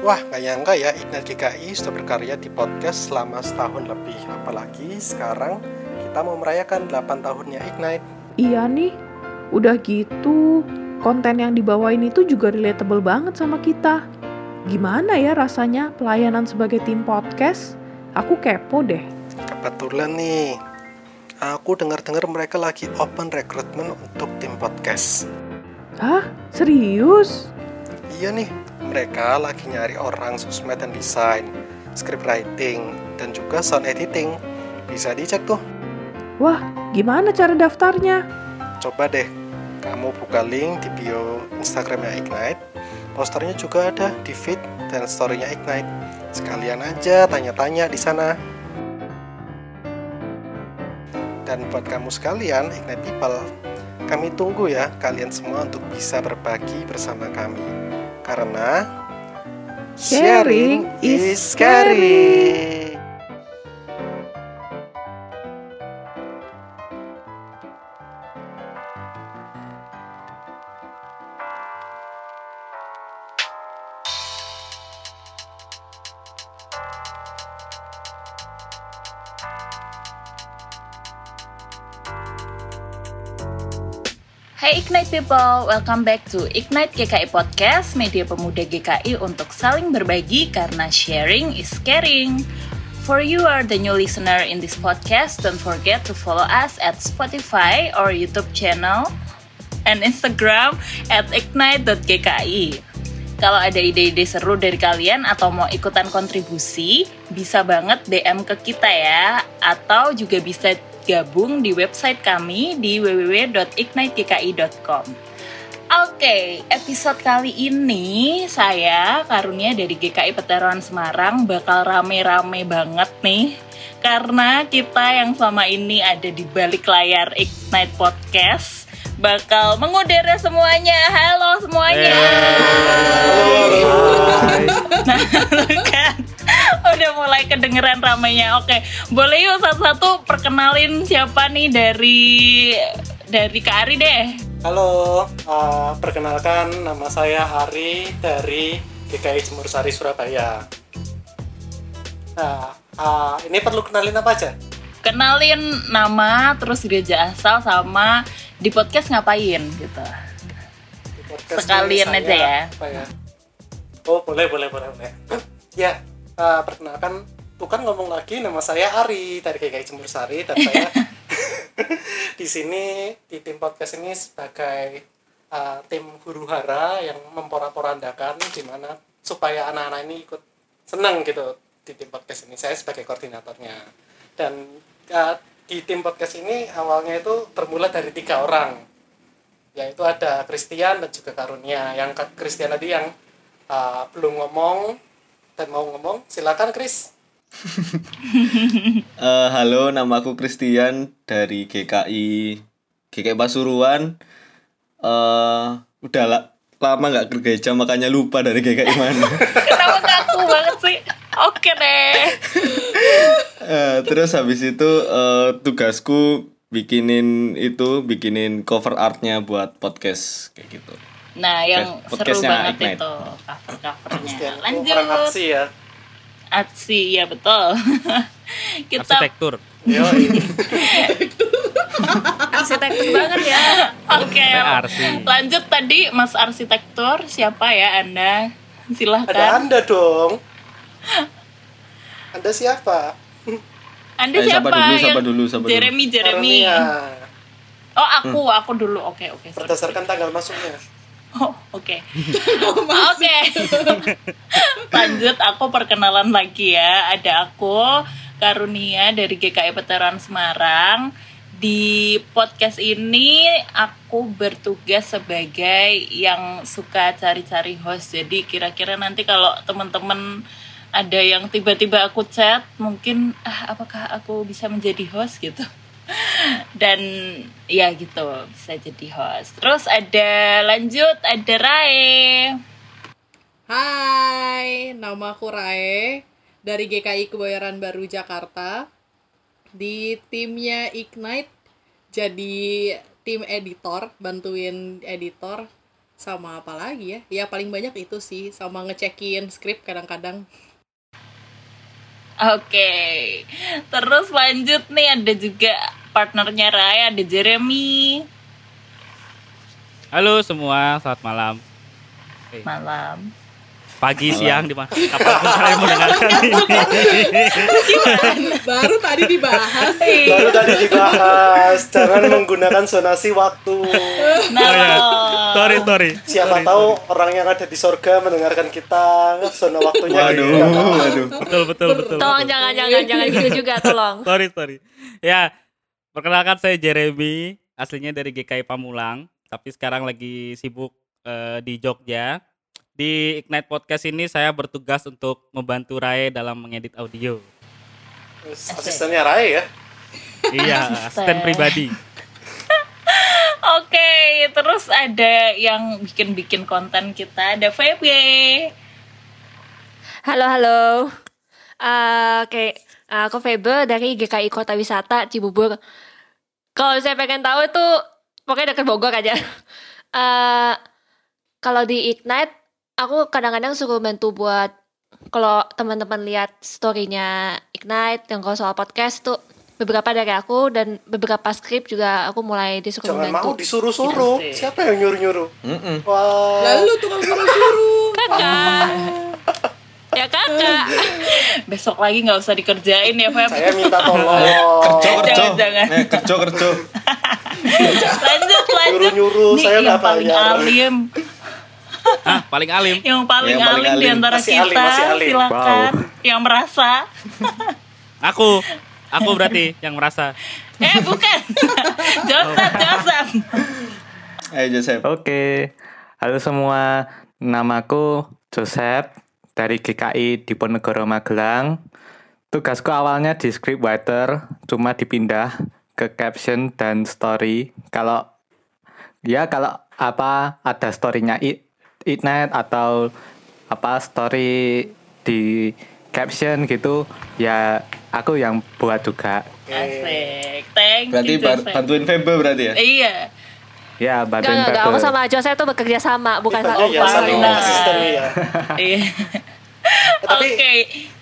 Wah, nggak nyangka ya Ignite GKI sudah berkarya di podcast selama setahun lebih. Apalagi sekarang kita mau merayakan 8 tahunnya Ignite. Iya nih, udah gitu konten yang dibawain itu juga relatable banget sama kita. Gimana ya rasanya pelayanan sebagai tim podcast? Aku kepo deh. Kebetulan nih, aku dengar-dengar mereka lagi open recruitment untuk tim podcast. Hah? Serius? Iya nih, mereka lagi nyari orang sosmed dan desain, script writing, dan juga sound editing. Bisa dicek tuh. Wah, gimana cara daftarnya? Coba deh, kamu buka link di bio Instagramnya Ignite. Posternya juga ada di feed dan storynya Ignite. Sekalian aja tanya-tanya di sana. Dan buat kamu sekalian, Ignite People, kami tunggu ya kalian semua untuk bisa berbagi bersama kami. Karena Sharing is caring. People, welcome back to Ignite GKI Podcast, media pemuda GKI untuk saling berbagi karena sharing is caring. For you are the new listener in this podcast, don't forget to follow us at Spotify or YouTube channel and Instagram at ignite.gki. Kalau ada ide-ide seru dari kalian atau mau ikutan kontribusi, bisa banget DM ke kita ya, atau juga bisa gabung di website kami di www.ignitegki.com. Oke, episode kali ini saya Karunia dari GKI Veteran Semarang bakal rame-rame banget nih karena kita yang selama ini ada di balik layar Ignite Podcast bakal mengudara semuanya. Halo semuanya. Nah, kan udah mulai kedengeran ramenya. Oke, boleh yuk satu-satu perkenalin siapa nih dari dari Kak Ari deh. Halo, uh, perkenalkan nama saya Ari dari GKI Jemur Sari Surabaya. Nah, uh, ini perlu kenalin apa aja? Kenalin nama, terus gereja asal sama di podcast ngapain gitu. Di podcast Sekalian aja ya. Apa ya? Oh, boleh, boleh, boleh, boleh. ya, uh, perkenalkan, bukan ngomong lagi, nama saya Ari dari GKI Jemur Sari dan saya di sini di tim podcast ini sebagai uh, tim huru hara yang memporak-porandakan gimana supaya anak-anak ini ikut senang gitu di tim podcast ini. Saya sebagai koordinatornya dan uh, di tim podcast ini awalnya itu bermula dari tiga orang yaitu ada Christian dan juga Karunia yang Christian tadi yang uh, belum ngomong dan mau ngomong silakan Chris Eh, halo, nama aku Christian dari GKI GKI Pasuruan. Eh, udah la- lama nggak ke gereja makanya lupa dari GKI mana. Kenapa kaku banget sih? Oke deh. Eh, terus habis itu eh, tugasku bikinin itu bikinin cover artnya buat podcast kayak gitu. Nah, yang seru banget Ignite. itu cover-covernya. Itu Lanjut. aksi ya Aksi, ya betul. Kita arsitektur Yo, arsitektur banget ya. Oke. arsi. Lanjut tadi Mas arsitektur, siapa ya Anda? ada Silahkan. anda dong anda siapa Anda Eh, siapa? siapa dulu, siapa Yang- dulu, siapa dulu? Jeremy, Jeremy. Karunia. Oh, aku, aku dulu. Oke, oke. sorry. berdasarkan tanggal masuknya Oh, oke. Oke. Lanjut aku perkenalan lagi ya. Ada aku Karunia dari GKI Veteran Semarang. Di podcast ini aku bertugas sebagai yang suka cari-cari host. Jadi kira-kira nanti kalau teman-teman ada yang tiba-tiba aku chat, mungkin ah apakah aku bisa menjadi host? gitu. Dan ya gitu bisa jadi host. Terus ada lanjut ada Rae. Hai, nama aku Rae dari GKI Kebayoran Baru Jakarta. Di timnya Ignite jadi tim editor, bantuin editor sama apa lagi ya? Ya paling banyak itu sih sama ngecekin skrip kadang-kadang Oke, terus lanjut nih ada juga partnernya Rai, ada Jeremy. Halo semua, selamat malam. Malam. Pagi, siang, di mana kapan pun kalian mendengarkan ini. baru tadi dibahas Baru tadi dibahas, jangan menggunakan zonasi waktu. Nah, Oh ya, sorry, sorry. Siapa tahu orang yang ada di sorga mendengarkan kita, zona waktunya Waduh, beda. waduh. Betul, betul, betul. Tolong jangan jangan jangan gitu juga tolong. Sorry, sorry. Ya, perkenalkan saya Jeremy, aslinya dari GKI Pamulang, tapi sekarang lagi sibuk eh, di Jogja. Di Ignite Podcast ini saya bertugas untuk membantu Rae dalam mengedit audio. Asistennya Rai ya. Iya, asisten pribadi. Oke, terus ada yang bikin-bikin konten kita, ada Febe. Halo halo. Eh, Oke, aku Febe dari GKI Kota Wisata Cibubur. Kalau saya pengen tahu itu pokoknya dekat Bogor aja. Eh, kalau di Ignite, aku kadang-kadang suruh bantu buat kalau teman-teman lihat story-nya Ignite yang kalau soal podcast tuh beberapa dari aku dan beberapa skrip juga aku mulai disuruh Jangan mau membantu. disuruh-suruh. Sih. Siapa yang nyuruh-nyuruh? Mm-mm. Wah. lalu tukang suruh-suruh Kakak. ya kakak. Besok lagi nggak usah dikerjain ya, Feb. Saya minta tolong. Kerjo, kerjo. Jangan, jangan. Eh, kerjo, kerjo. lanjut, lanjut. Nyuruh-nyuruh, Nih, saya yang nggak paling bayar. alim, Ah, paling alim. yang paling Yang paling alim, di alim. antara Masih kita, alim, masih alim. silakan. Yang merasa. Aku, aku berarti yang merasa. eh, bukan. Josan, Josan. Ayo Joseph. Oke, halo semua. Namaku Joseph dari GKI Diponegoro Magelang. Tugasku awalnya di scriptwriter, cuma dipindah ke caption dan story. Kalau ya kalau apa ada storynya it, Ignite atau apa story di caption gitu, ya aku yang buat juga. Asik. Thank Berarti you, Joseph. bantuin Febe berarti ya? Iya. Ya, bantuin enggak, enggak. Aku Febe. sama Joseph tuh bekerja sama, bukan satu. ya saling benar. asisten ya. Iya. Eh, tapi Oke.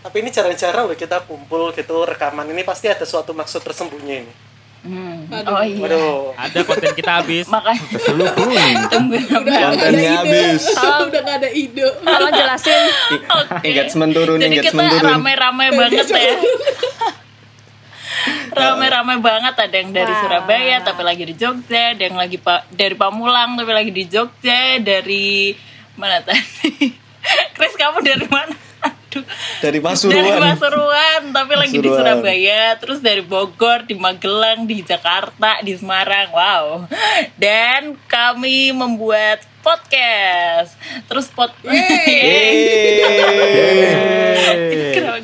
tapi ini jarang-jarang loh kita kumpul gitu rekaman ini pasti ada suatu maksud tersembunyi ini. Hmm. Aduh. Oh iya. Waduh. Ada konten kita habis. Makanya tungguin ada Kontennya habis. udah gak ada ide Tolong jelasin. Oke. Engagement turun, Jadi kita engagement turun. rame-rame banget ya. Rame-rame banget ada yang dari Wah. Surabaya tapi lagi di Jogja, ada yang lagi pa- dari Pamulang tapi lagi di Jogja, dari mana tadi? Chris kamu dari mana? Aduh. Dari Dari Pasuruan. Pasuruan tapi lagi di Pasuruan. Surabaya, terus dari Bogor, di Magelang, di Jakarta, di Semarang. Wow. Dan kami membuat podcast. Terus Yeay. Kenapa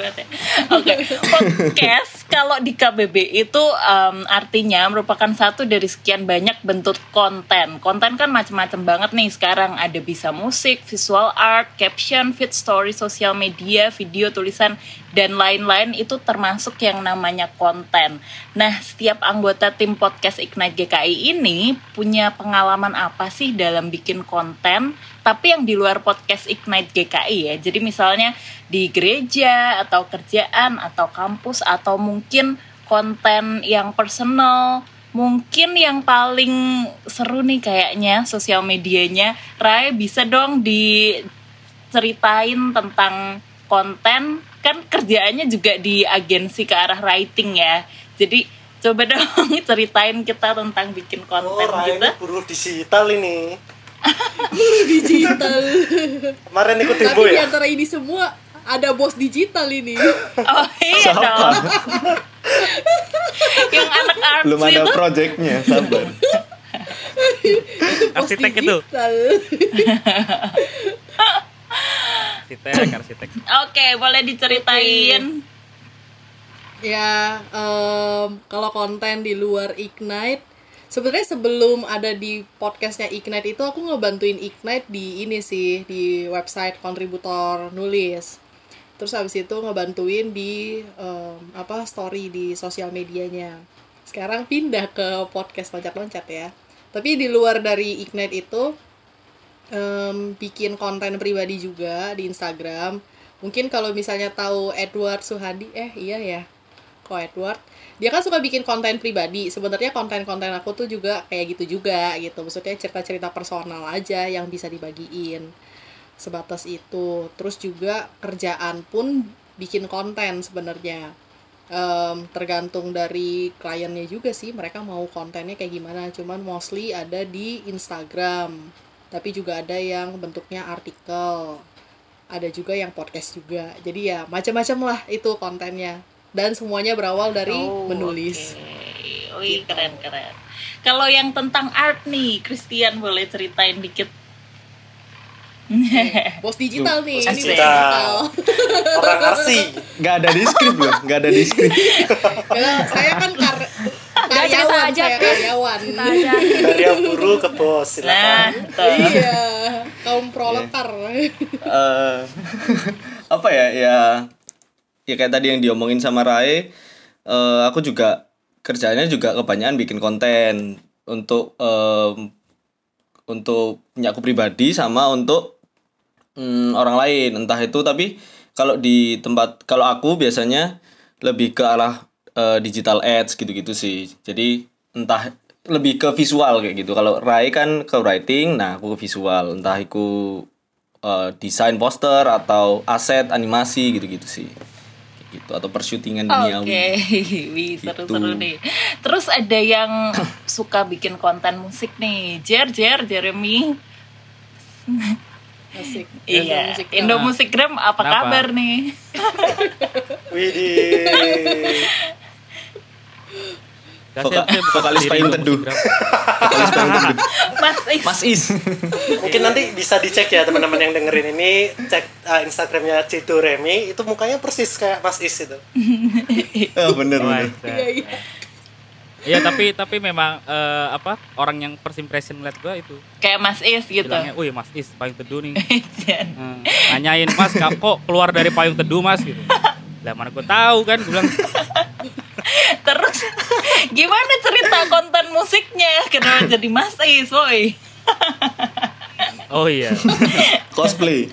banget ya? Oke, podcast kalau di KBB itu em, artinya merupakan satu dari sekian banyak bentuk konten. Konten kan macam-macam banget nih sekarang. Ada bisa musik, visual art, caption, feed story, sosial media, video, tulisan, dan lain-lain itu termasuk yang namanya konten. Nah, setiap anggota tim podcast Ignite GKI ini punya pengalaman apa sih dalam bikin konten, tapi yang di luar podcast Ignite GKI ya. Jadi misalnya di gereja atau kerjaan atau kampus atau mungkin konten yang personal mungkin yang paling seru nih kayaknya sosial medianya Rai bisa dong diceritain tentang konten kan kerjaannya juga di agensi ke arah writing ya jadi coba dong ceritain kita tentang bikin Oh, konten Rai gitu ini buruh digital ini. digital Kemarin ikut tapi demo di ya. antara ini semua ada bos digital ini oh iya dong yang anak arts Belum ada itu projectnya, sabar. bos Arsitek itu. Arsitek, arsitek. Oke, boleh diceritain. ya em, kalau konten di luar Ignite sebenarnya sebelum ada di podcastnya Ignite itu aku ngebantuin Ignite di ini sih di website kontributor nulis terus habis itu ngebantuin di em, apa story di sosial medianya sekarang pindah ke podcast loncat-loncat ya tapi di luar dari Ignite itu em, bikin konten pribadi juga di Instagram. Mungkin kalau misalnya tahu Edward Suhadi, eh iya ya, kok Edward, dia kan suka bikin konten pribadi. Sebenarnya konten-konten aku tuh juga kayak gitu juga gitu. Maksudnya cerita-cerita personal aja yang bisa dibagiin. Sebatas itu. Terus juga kerjaan pun bikin konten sebenarnya. Em, tergantung dari kliennya juga sih mereka mau kontennya kayak gimana cuman mostly ada di Instagram tapi juga ada yang bentuknya artikel ada juga yang podcast juga jadi ya macam-macam lah itu kontennya dan semuanya berawal dari Oh, menulis oke. Wih, keren keren. Kalau yang tentang art nih, Christian boleh ceritain dikit. bos digital nih bos ini digital. digital orang arsi Nggak ada di skrip loh, nggak ada di skrip. Saya kan Udah, cerita karyawan aja, saya Chris. karyawan. Aja. dari yang buruh ke bos Nah, silakan iya kaum proletar. Eh apa ya ya ya kayak tadi yang diomongin sama Rai eh aku juga kerjanya juga kebanyakan bikin konten untuk em, untuk punya aku pribadi sama untuk mm, orang lain. Entah itu tapi kalau di tempat kalau aku biasanya lebih ke arah eh, digital ads gitu-gitu sih. Jadi entah lebih ke visual kayak gitu. Kalau Rai kan ke writing nah aku ke visual. Entah aku eh, desain poster atau aset animasi gitu-gitu sih. Kayak gitu. Atau persyutingan Oke, duniawi seru-seru Gitu. nih. Terus ada yang suka bikin konten musik nih, Jer Jer Jeremy. asik Iya, Musik Indo Musikgram apa Kenapa? kabar nih? Widih Voka- vokalis dong, teduh. Vokalis payung teduh. Mas Is. Mas Is mungkin nanti bisa dicek ya teman-teman yang dengerin ini cek uh, instagramnya Cido Remy itu mukanya persis kayak Mas Is itu oh, bener Oh, bener. Iya, iya. Iya tapi tapi memang eh, apa orang yang first impression liat gua itu Kayak Mas Is gitu. bilangnya, "Wih, Mas Is payung teduh nih." Hmm, nanyain Mas kok keluar dari payung teduh Mas gitu. Lah mana gue tahu kan, gue bilang Terus gimana cerita konten musiknya? Kenapa jadi Mas Is, boy? oh iya. cosplay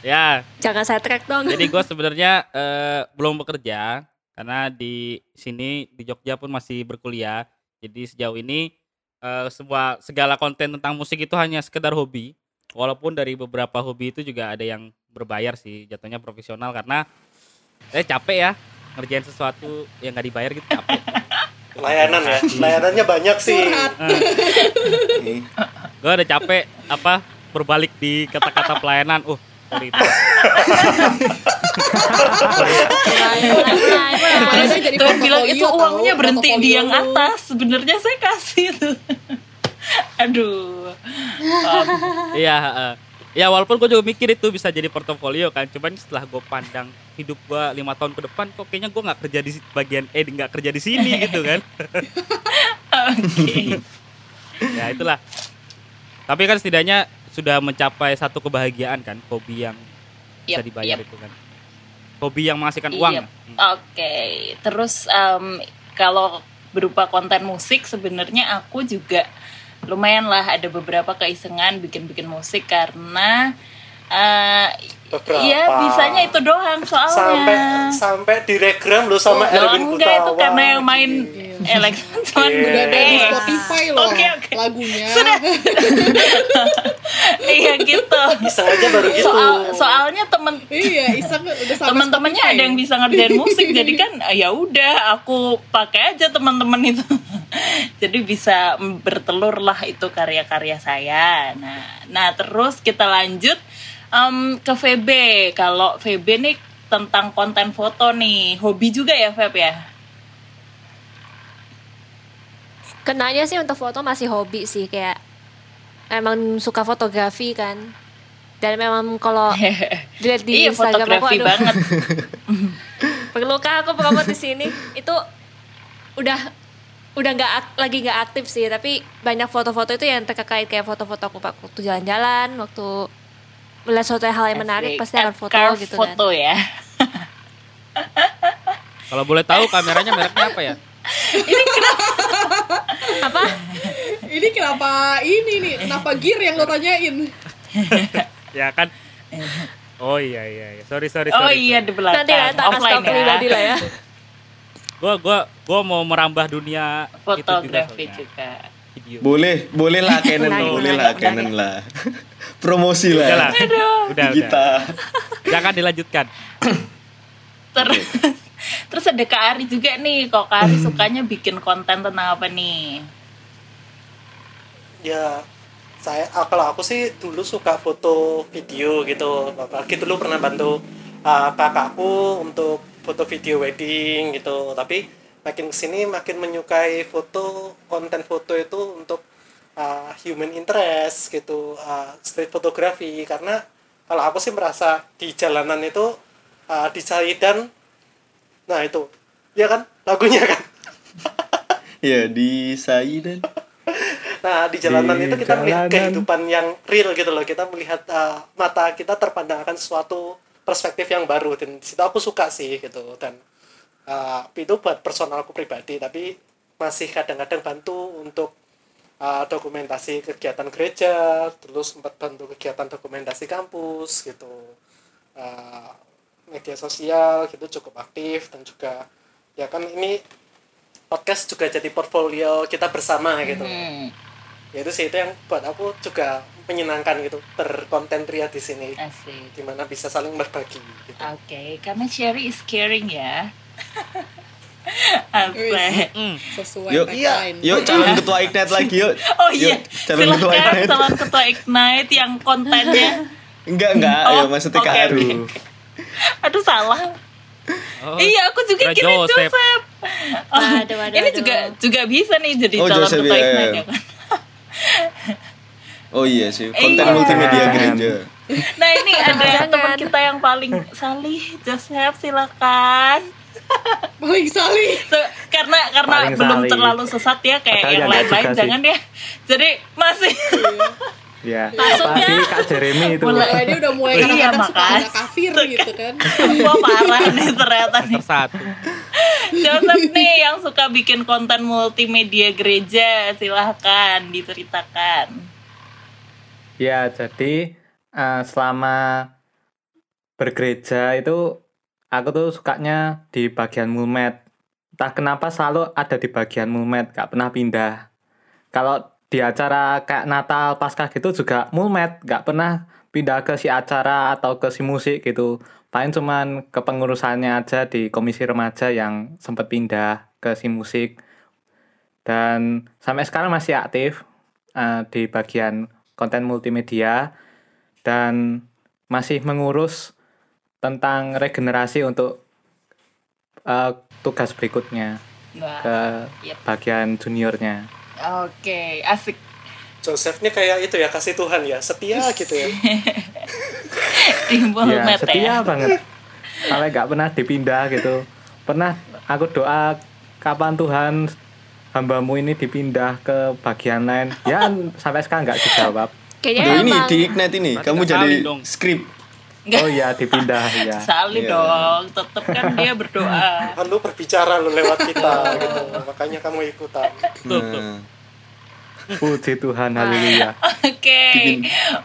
ya, Jangan saya track dong. jadi gue sebenarnya eh, belum bekerja karena di sini di Jogja pun masih berkuliah. Jadi sejauh ini eh, semua segala konten tentang musik itu hanya sekedar hobi. Walaupun dari beberapa hobi itu juga ada yang berbayar sih, jatuhnya profesional karena saya capek ya ngerjain sesuatu yang nggak dibayar gitu capek. layanan ya layanannya banyak sih gue udah capek apa berbalik di kata-kata pelayanan. Uh, sorry itu. Tuh bilang itu uangnya berhenti di yang atas. Sebenarnya saya kasih tuh. Aduh. Um, Iya, heeh. ya walaupun gue juga mikir itu bisa jadi portofolio kan, cuman setelah gue pandang hidup gue lima tahun ke depan, kok kayaknya gue nggak kerja di bagian eh nggak kerja di sini gitu kan? Oke. ya itulah. Tapi kan setidaknya sudah mencapai satu kebahagiaan kan, hobi yang bisa Yap, dibayar yap. itu kan, hobi yang menghasilkan uang. Iya. Hmm. Oke, terus em, kalau berupa konten musik sebenarnya aku juga lumayan lah ada beberapa keisengan bikin-bikin musik karena eh Beberapa. Iya bisanya itu doang soalnya. sampai sampai direkram lo sama Oh, Erwin enggak itu karena yang main elektron cuman Oke. Udah ada di eh, Spotify loh Oke, oke. lagunya. Sudah. iya gitu. iseng aja baru gitu Soal soalnya temen Iya, Isang udah sama teman-temannya Spotify. ada yang bisa ngerjain musik jadi kan ah, ya udah aku pakai aja teman-teman itu jadi bisa bertelur lah itu karya-karya saya nah nah terus kita lanjut em, ke VB. Kalau VB nih tentang konten foto nih. Hobi juga ya Feb ya? Kenanya sih untuk foto masih hobi sih kayak emang suka fotografi kan. Dan memang kalau dilihat di iya Instagram aku fotografi aduh, banget. Perlukah aku promote di sini? Itu udah udah nggak ak- lagi nggak aktif sih, tapi banyak foto-foto itu yang terkait kayak foto-foto aku waktu jalan-jalan, waktu melihat suatu hal yang menarik Asik. pasti akan foto Carve gitu foto kan. ya Kalau boleh tahu kameranya mereknya apa ya? Apa? Ini kenapa ini nih? Kenapa gear yang lo tanyain? Ya kan. Oh iya iya, iya. sorry sorry Oh sorry. iya di belakang. Nanti lah, tak kasih pribadi lah ya. Gua gua gua mau merambah dunia itu juga Fotografi soalnya. juga. Video. Boleh, boleh lah Canon, Menarik, boleh lah. Canon lah. Promosi Udah lah. lah. Udah, udah. Kita. Jangan dilanjutkan. Terus terus ada Kak Ari juga nih. Kok Kak Ari sukanya bikin konten tentang apa nih? ya saya ah, kalau aku sih dulu suka foto video gitu apalagi dulu pernah bantu ah, kakakku untuk foto video wedding gitu tapi makin ke sini makin menyukai foto konten foto itu untuk ah, human interest gitu ah, street photography karena kalau aku sih merasa di jalanan itu ah, di dan nah itu ya kan lagunya kan Ya di Saidan. Nah, di jalanan Di itu kita melihat jalanan. kehidupan yang real gitu loh. Kita melihat uh, mata kita terpandang akan suatu perspektif yang baru dan situ aku suka sih gitu dan uh, itu buat personalku pribadi tapi masih kadang-kadang bantu untuk uh, dokumentasi kegiatan gereja, terus sempat bantu kegiatan dokumentasi kampus gitu. Uh, media sosial gitu cukup aktif dan juga ya kan ini podcast juga jadi portfolio kita bersama gitu Hmm, ya itu sih itu yang buat aku juga menyenangkan gitu berkonten pria di sini asik. di mana bisa saling berbagi gitu. Oke, karena Sherry is caring ya. Asik. Hmm. Sesuai Yuk, tagline. yuk calon ketua Ignite lagi yuk. Oh iya, Yuk, calon ketua silahkan Ignite. calon ketua Ignite yang kontennya. Enggak, enggak. Oh, Ayo maksudnya Kak oke, Aru. oke. Aduh salah. Oh, iya, aku juga kira Joseph. Joseph. Oh, Waduh, waduh, ini waduh. juga juga bisa nih jadi Oh, calon Joseph, ketua iya, Ignite iya. ya kan. Oh iya sih, konten Iya. multimedia gereja. Nah ini ada teman kita yang paling salih, Joseph silakan. Paling salih. Se- karena karena Paling belum salih. terlalu sesat ya kayak Padahal yang ya lain-lain sih. jangan ya. Jadi masih Ya. Maksudnya- Pasti Kak Jeremy itu. Mulai- dia udah mulai Iya, ada kafir gitu kan. gua parah nih ternyata nih. Tersatu. Joseph nih yang suka bikin konten multimedia gereja, silahkan diceritakan. Ya, jadi eh, selama bergereja itu aku tuh sukanya di bagian mulmet. Entah kenapa selalu ada di bagian mulmet, gak pernah pindah. Kalau di acara kayak Natal, Paskah gitu juga mulmet, gak pernah pindah ke si acara atau ke si musik gitu. Paling cuman kepengurusannya aja di komisi remaja yang sempat pindah ke si musik. Dan sampai sekarang masih aktif eh, di bagian konten multimedia dan masih mengurus tentang regenerasi untuk eh, tugas berikutnya Wah, ke Yep. bagian juniornya. Oke, asik. Joseph ini kayak itu ya kasih Tuhan ya setia gitu ya Timbul ya net setia ya. banget. Kalau nggak pernah dipindah gitu. Pernah aku doa kapan Tuhan hambamu ini dipindah ke bagian lain. Ya sampai sekarang nggak dijawab. Kayaknya Aduh, ini di Ignite ini, Berarti kamu jadi dong. Oh iya dipindah ya. Salih Iya. dong, tetep kan dia berdoa. kan lu berbicara lu lewat kita gitu makanya kamu ikutan Tuh, tuh. Nah, Puji Tuhan, haleluya. Oke,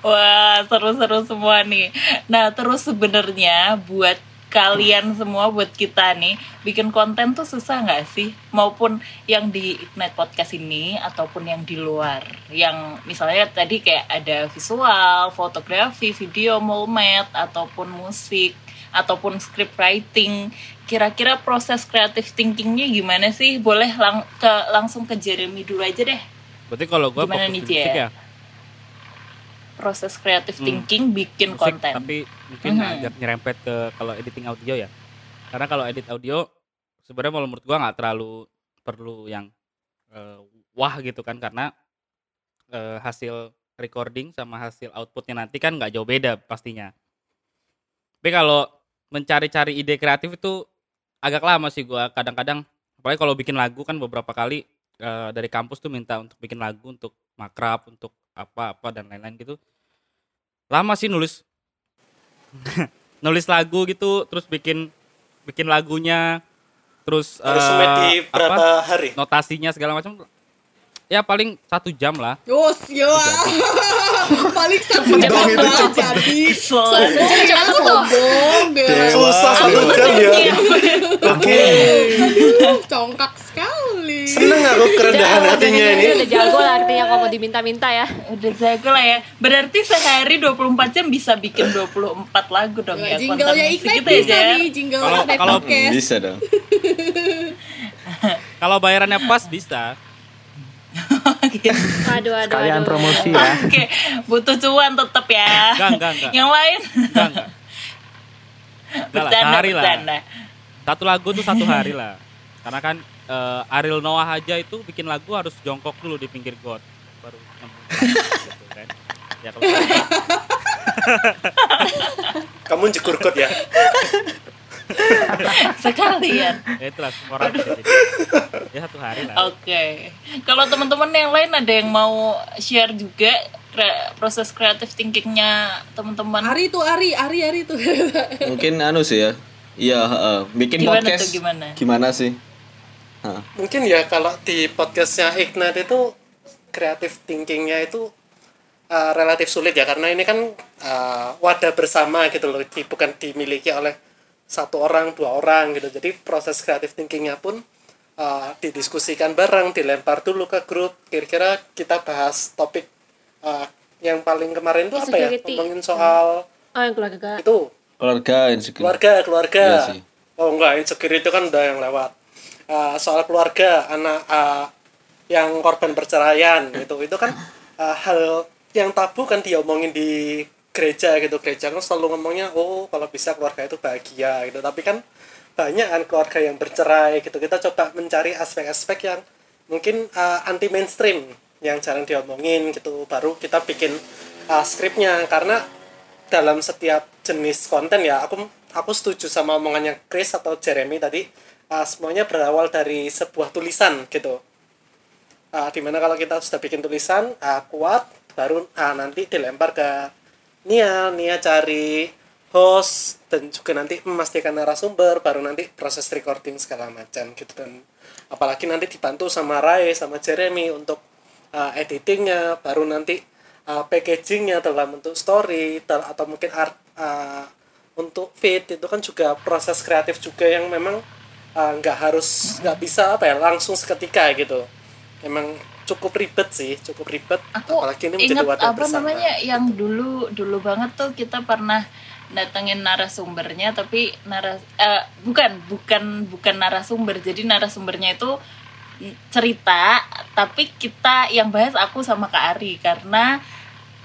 wah seru-seru semua nih. Nah terus sebenarnya buat kalian semua, buat kita nih, bikin konten tuh susah nggak sih? Maupun yang di Ignite Podcast ini ataupun yang di luar, yang misalnya tadi kayak ada visual, fotografi, video, mulmet, ataupun musik, ataupun script writing. Kira-kira proses creative thinkingnya gimana sih? Boleh lang ke langsung ke Jeremy dulu aja deh. Berarti kalau gua Gimana fokus nih, musik ya, proses creative Hmm. thinking bikin musik, konten. tapi mungkin Mhm. agak nyerempet ke kalau editing audio ya. Karena kalau edit audio sebenarnya kalau menurut gua nggak terlalu perlu yang eh, wah gitu kan karena eh, hasil recording sama hasil outputnya nanti kan nggak jauh beda pastinya. Tapi kalau mencari-cari ide kreatif itu agak lama sih gua kadang-kadang apalagi kalau bikin lagu kan beberapa kali eh, dari kampus tuh minta untuk bikin lagu untuk makrab untuk apa-apa dan lain-lain gitu. Lama sih nulis. Nulis lagu gitu terus bikin bikin lagunya terus harus eh, sampai di apa, berapa hari? Notasinya segala macam. Ya paling satu jam lah. Yos, yo. Paling satu jam lah jadi. Soalnya Sombong, deh. susah satu jam ya oke Aduh, congkak sekali. seneng aku kerendahan hatinya ini Udah jago lah artinya kalau mau diminta-minta ya. udah jago lah ya. Berarti sehari 24 jam bisa bikin 24 lagu dong ya. Ignite gitu ya, bisa Jar. nih, jingle Kalau- Ignite kalau- Podcast. bisa dong Kalau bayarannya pas bisa. Aduh, aduh, Kalian aduh. promosi ya. Oke, butuh cuan tetap ya. Enggak, enggak, enggak. Yang lain Enggak, enggak. Lah, bercanda, sehari lah. bercanda. Satu lagu tuh satu hari lah. Karena kan eh, Ariel Noah aja itu bikin lagu harus jongkok dulu di pinggir got baru gitu kan. Ya kalau kamu jekur got ya Sekalian. ya itulah semua orang. Ya satu hari lah. Oke. Kalau teman-teman yang lain ada yang mau share juga kre- proses kreatif thinkingnya teman-teman? Ari tuh Ari, Ari Ari tuh. mungkin anu sih ya iya heeh. bikin Gimana podcast tuh, gimana? gimana sih Heeh. mungkin ya kalau di podcastnya Ignite itu kreatif thinkingnya itu uh, relatif sulit ya karena ini kan uh, wadah bersama gitu loh di- bukan dimiliki oleh satu orang dua orang gitu jadi proses kreatif thinkingnya pun uh, didiskusikan bareng dilempar dulu ke grup kira-kira kita bahas topik uh, yang paling kemarin itu apa ya ngomongin soal Oh, yang keluarga. itu keluarga insecure. Keluarga keluarga. Iya sih. oh enggak insecure itu kan udah yang lewat. Uh, soal keluarga anak uh, yang korban perceraian gitu. Itu kan uh, hal yang tabu kan diomongin di gereja gitu. Gereja kan selalu ngomongnya oh kalau bisa keluarga itu bahagia gitu. Tapi kan banyak kan keluarga yang bercerai gitu. Kita coba mencari aspek-aspek yang mungkin uh, anti mainstream yang jarang diomongin gitu. Baru kita bikin uh, skripnya. Karena dalam setiap jenis konten ya. Aku aku setuju sama omongannya Chris atau Jeremy tadi. Uh, semuanya berawal dari sebuah tulisan gitu. Uh, di mana kalau kita sudah bikin tulisan uh, kuat baru uh, nanti dilempar ke Nia. Nia cari host dan juga nanti memastikan narasumber baru nanti proses recording segala macam gitu. Dan apalagi nanti dibantu sama Rai sama Jeremy untuk uh, editingnya baru nanti uh, packagingnya dalam bentuk story atau mungkin art uh, untuk feed itu kan juga proses kreatif juga yang memang uh, nggak harus nggak bisa apa ya langsung seketika gitu. Emang cukup ribet sih cukup ribet. Aku apalagi ini menjadi ingat wadah apa bersama. namanya yang dulu dulu banget tuh kita pernah datengin narasumbernya tapi naras eh, bukan bukan bukan narasumber. Jadi narasumbernya itu cerita tapi kita yang bahas aku sama Kak Ari. Karena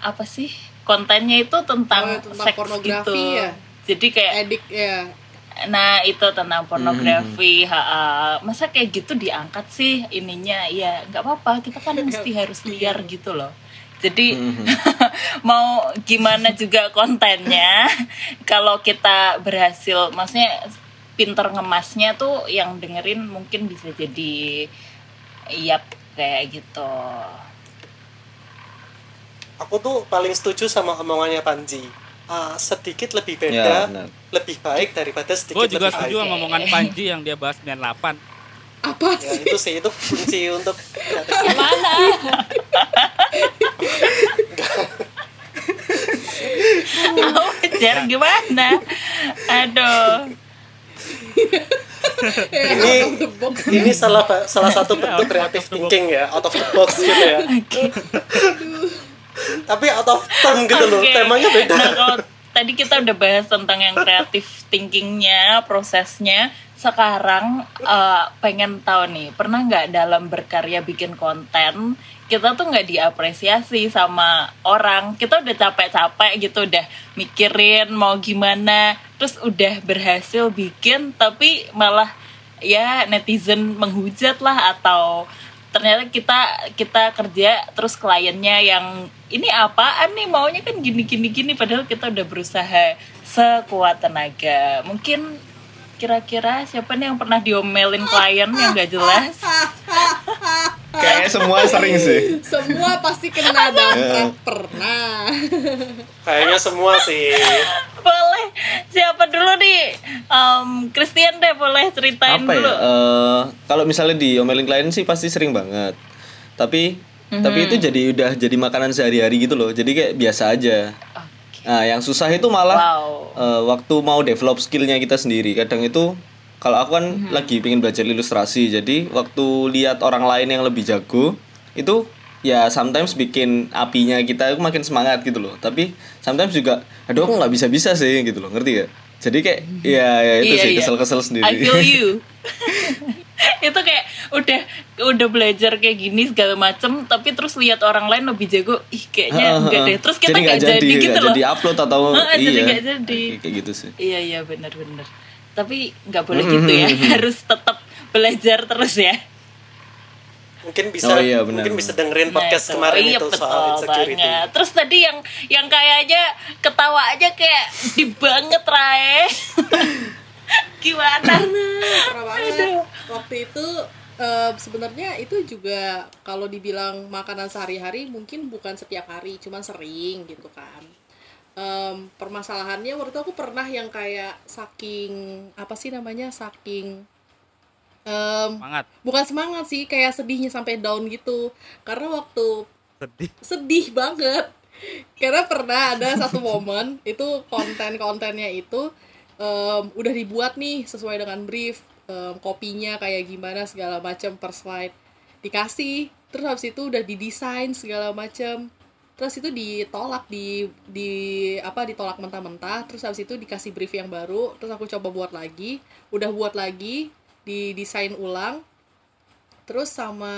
apa sih kontennya itu tentang, Oh, tentang seks pornografi gitu ya? jadi kayak Edik ya. Nah itu tentang pornografi, ha, masa kayak gitu diangkat sih ininya, ya nggak apa-apa, kita kan mesti harus liar gitu loh. Jadi mau gimana juga kontennya, kalau kita berhasil, maksudnya pinter ngemasnya tuh yang dengerin mungkin bisa jadi yap kayak gitu. Aku tuh paling setuju sama omongannya Panji Ah, sedikit lebih Ya, beda benar. lebih baik daripada Gue sedikit juga lebih setuju baik sama omongan Panji yang dia bahas 98. Apa ya sih? itu sih itu kunci untuk kreatif Mana? Oh, Jar gimana? Aduh. Ya, ini out of the box. ini salah salah satu bentuk kreatif thinking ya out of the box gitu ya tapi out of turn gitu loh Oke. temanya beda Nah, kalau tadi kita udah bahas tentang yang kreatif thinkingnya, prosesnya. Sekarang eh, pengen tahu nih, pernah nggak dalam berkarya bikin konten kita tuh nggak diapresiasi sama orang? Kita udah capek-capek gitu, udah mikirin mau gimana, terus udah berhasil bikin, tapi malah ya netizen menghujat lah atau ternyata kita kita kerja terus kliennya yang ini apaan nih? Maunya kan gini gini gini. Padahal kita udah berusaha sekuat tenaga. Mungkin kira-kira siapa nih yang pernah diomelin klien yang gak jelas Kayaknya semua sering sih. Semua pasti kena damprat pernah. kayaknya semua sih boleh siapa dulu nih Em, Christian deh boleh ceritain Apa ya? dulu eh, kalau misalnya diomelin klien sih pasti sering banget. tapi tapi itu jadi udah jadi makanan sehari-hari gitu loh jadi kayak biasa aja nah yang susah itu malah Wow. eh, waktu mau develop skillnya kita sendiri. Kadang itu kalau aku kan lagi pengen belajar ilustrasi jadi waktu lihat orang lain yang lebih jago itu ya sometimes bikin apinya kita itu makin semangat gitu loh. Tapi sometimes juga aduh aku nggak bisa bisa sih gitu loh. Ngerti gak jadi kayak ya, ya itu Iya, sih iya. kesel-kesel sendiri. I feel you. itu kayak udah udah belajar kayak gini segala macem tapi terus lihat orang lain lebih jago ih kayaknya enggak deh terus kita jadi nggak jadi, nggak gitu loh jadi upload atau Heeh, iya jadi nggak jadi. Kayak- kayak gitu sih iya iya benar-benar tapi nggak boleh gitu ya harus tetap belajar terus ya mungkin bisa Oh iya, benar. mungkin bisa dengerin Nah, podcast itu. kemarin Iya, itu betul soal insecurity banget. Terus tadi yang yang kayaknya ketawa aja kayak di banget Rae. Gimana? parah banget waktu itu eh, sebenarnya itu juga kalau dibilang makanan sehari-hari mungkin bukan setiap hari cuman sering gitu kan Em, permasalahannya waktu itu aku pernah yang kayak saking apa sih namanya saking em, Semangat. bukan semangat sih kayak sedihnya sampai down gitu karena waktu Sedih. sedih banget karena pernah ada satu momen itu konten-kontennya itu em, udah dibuat nih sesuai dengan brief em, kopinya kayak gimana segala macam per slide dikasih terus habis itu udah didesain segala macam terus itu ditolak di di apa ditolak mentah-mentah terus habis itu dikasih brief yang baru terus aku coba buat lagi udah buat lagi didesain ulang. Terus sama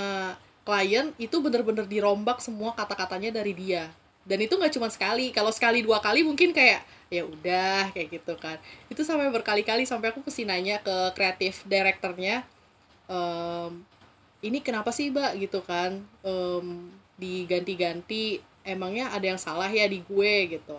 klien itu bener-bener dirombak semua kata-katanya dari dia dan itu nggak cuma sekali kalau sekali dua kali mungkin kayak ya udah kayak gitu kan. Itu sampai berkali-kali sampai aku mesti nanya ke kreatif direkturnya em, ini kenapa sih mbak? Gitu kan. Em, diganti-ganti emangnya ada yang salah ya di gue? Gitu.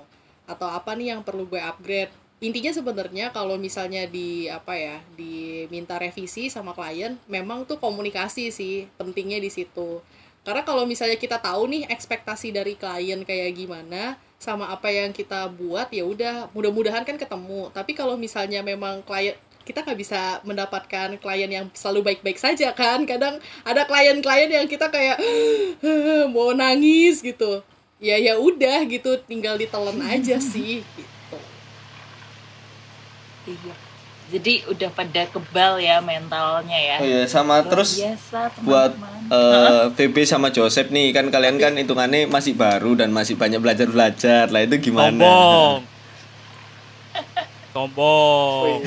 Atau apa nih yang perlu gue upgrade? Intinya sebenarnya kalau misalnya di apa ya diminta revisi sama klien memang tuh komunikasi sih pentingnya di situ karena kalau misalnya kita tahu nih ekspektasi dari klien kayak gimana sama apa yang kita buat ya udah mudah-mudahan kan ketemu. Tapi kalau misalnya memang klien kita nggak bisa mendapatkan klien yang selalu baik-baik saja kan. Kadang ada klien-klien yang kita kayak mau nangis gitu. Ya ya udah gitu tinggal ditelan aja sih gitu. Iya. Jadi udah pada kebal ya mentalnya ya. oh iya sama Luar terus biasa, buat eh VB sama Joseph nih kan kalian kan hitungannya masih baru dan masih banyak belajar belajar lah itu gimana Sombong. Sombong.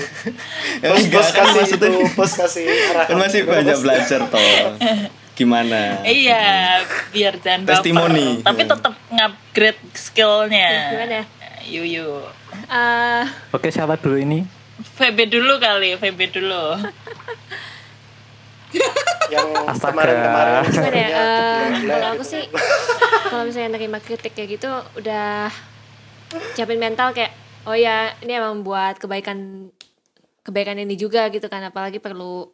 Ya, bos bos kan kasih itu bos kasih arahan kan masih banyak belajar toh gimana Iya, biar jangan baper. Testimoni. Tapi tetap ngupgrade skillnya. Gimana? Yuyu. Eh, Oke, siapa dulu ini? VB dulu kali, VB dulu. yang Astaga. kemarin-kemarin gimana ya? gila-gila kalau aku sih, kalau misalnya nerima kritik kayak gitu, udah siapin mental kayak, oh ya ini emang buat kebaikan kebaikan ini juga gitu kan, apalagi perlu,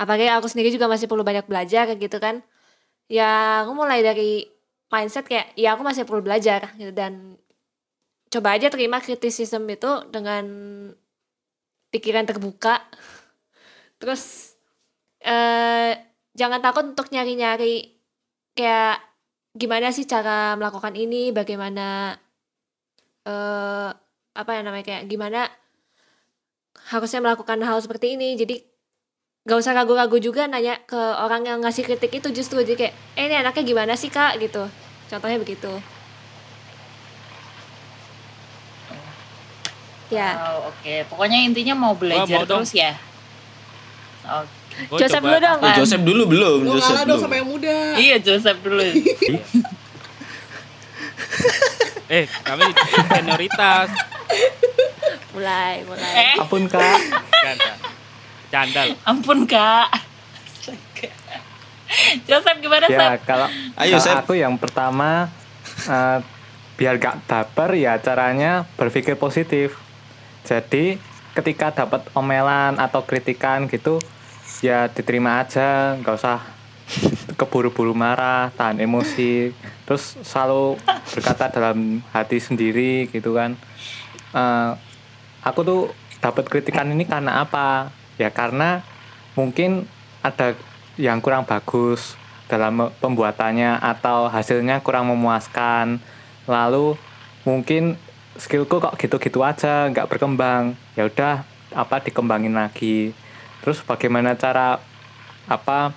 apalagi aku sendiri juga masih perlu banyak belajar kayak gitu kan. Ya aku mulai dari mindset kayak, ya aku masih perlu belajar gitu dan coba aja terima kritisisme itu dengan pikiran terbuka. Terus eh jangan takut untuk nyari-nyari kayak gimana sih cara melakukan ini, bagaimana eh apa ya namanya kayak gimana harusnya melakukan hal seperti ini. Jadi gak usah ragu-ragu juga nanya ke orang yang ngasih kritik itu justru jadi kayak eh ini anaknya gimana sih kak gitu. Contohnya begitu. Ya, Oh, oke. Pokoknya intinya mau belajar mau dong. terus ya. Oke. Gua Joseph coba- dulu dong. Oh, Joseph dulu belum Lo Joseph dong sama yang muda Iya, Joseph dulu. Eh, kami senioritas. mulai, mulai. eh, Ampun, Kak. Canda. Candal. ampun, Kak. Joseph gimana, Ya, Sep? kalau Ayo, kalau Sep. aku yang pertama eh, biar gak baper ya caranya berpikir positif. Jadi ketika dapat omelan atau kritikan gitu ya diterima aja, nggak usah keburu-buru marah, tahan emosi, terus selalu berkata dalam hati sendiri gitu kan. Eh, aku tuh dapat kritikan ini karena apa? Ya karena mungkin ada yang kurang bagus dalam pembuatannya atau hasilnya kurang memuaskan lalu mungkin skillku kok gitu-gitu aja nggak berkembang ya udah apa dikembangin lagi terus bagaimana cara apa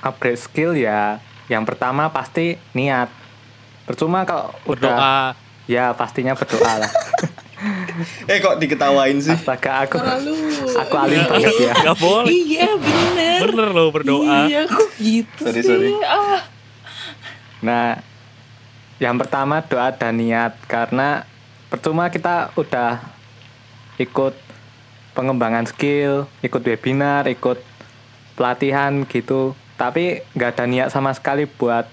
upgrade skill ya yang pertama pasti niat percuma kalau udah Berdoa. ya pastinya berdoa lah Eh kok diketawain sih? astaga aku Lalu aku alim banget ya Gak boleh. Iya bener. Bener loh berdoa. Iya kok gitu Sorry, sih. sorry. Ah. Nah, yang pertama doa dan niat karena percuma kita udah ikut pengembangan skill, ikut webinar, ikut pelatihan gitu, tapi nggak ada niat sama sekali buat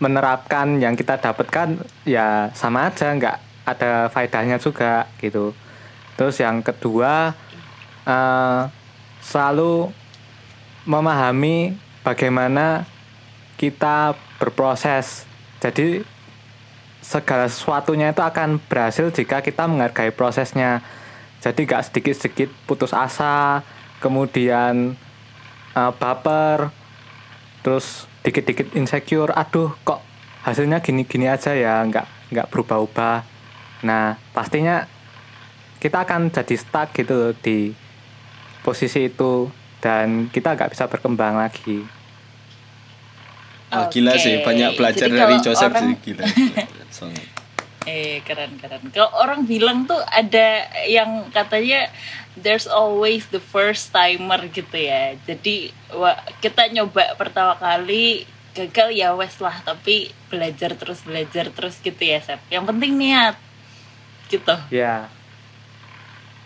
menerapkan yang kita dapatkan ya sama aja nggak ada faedahnya juga gitu. Terus yang kedua eh, selalu memahami bagaimana kita berproses. Jadi segala sesuatunya itu akan berhasil jika kita menghargai prosesnya. Jadi gak sedikit-sedikit putus asa, kemudian eh, baper, terus dikit-dikit insecure. Aduh, kok hasilnya gini-gini aja ya, nggak nggak berubah-ubah. Nah, pastinya kita akan jadi stuck gitu loh di posisi itu dan kita nggak bisa berkembang lagi. Wah, gila Oke. sih, banyak belajar Jadi dari Joseph orang- sih gila. gila. Eh keren keren. Kalau orang bilang tuh ada yang katanya there's always the first timer gitu ya. Jadi wah, kita nyoba pertama kali gagal ya wes lah tapi belajar terus belajar terus gitu ya Sep. Yang penting niat gitu. Ya,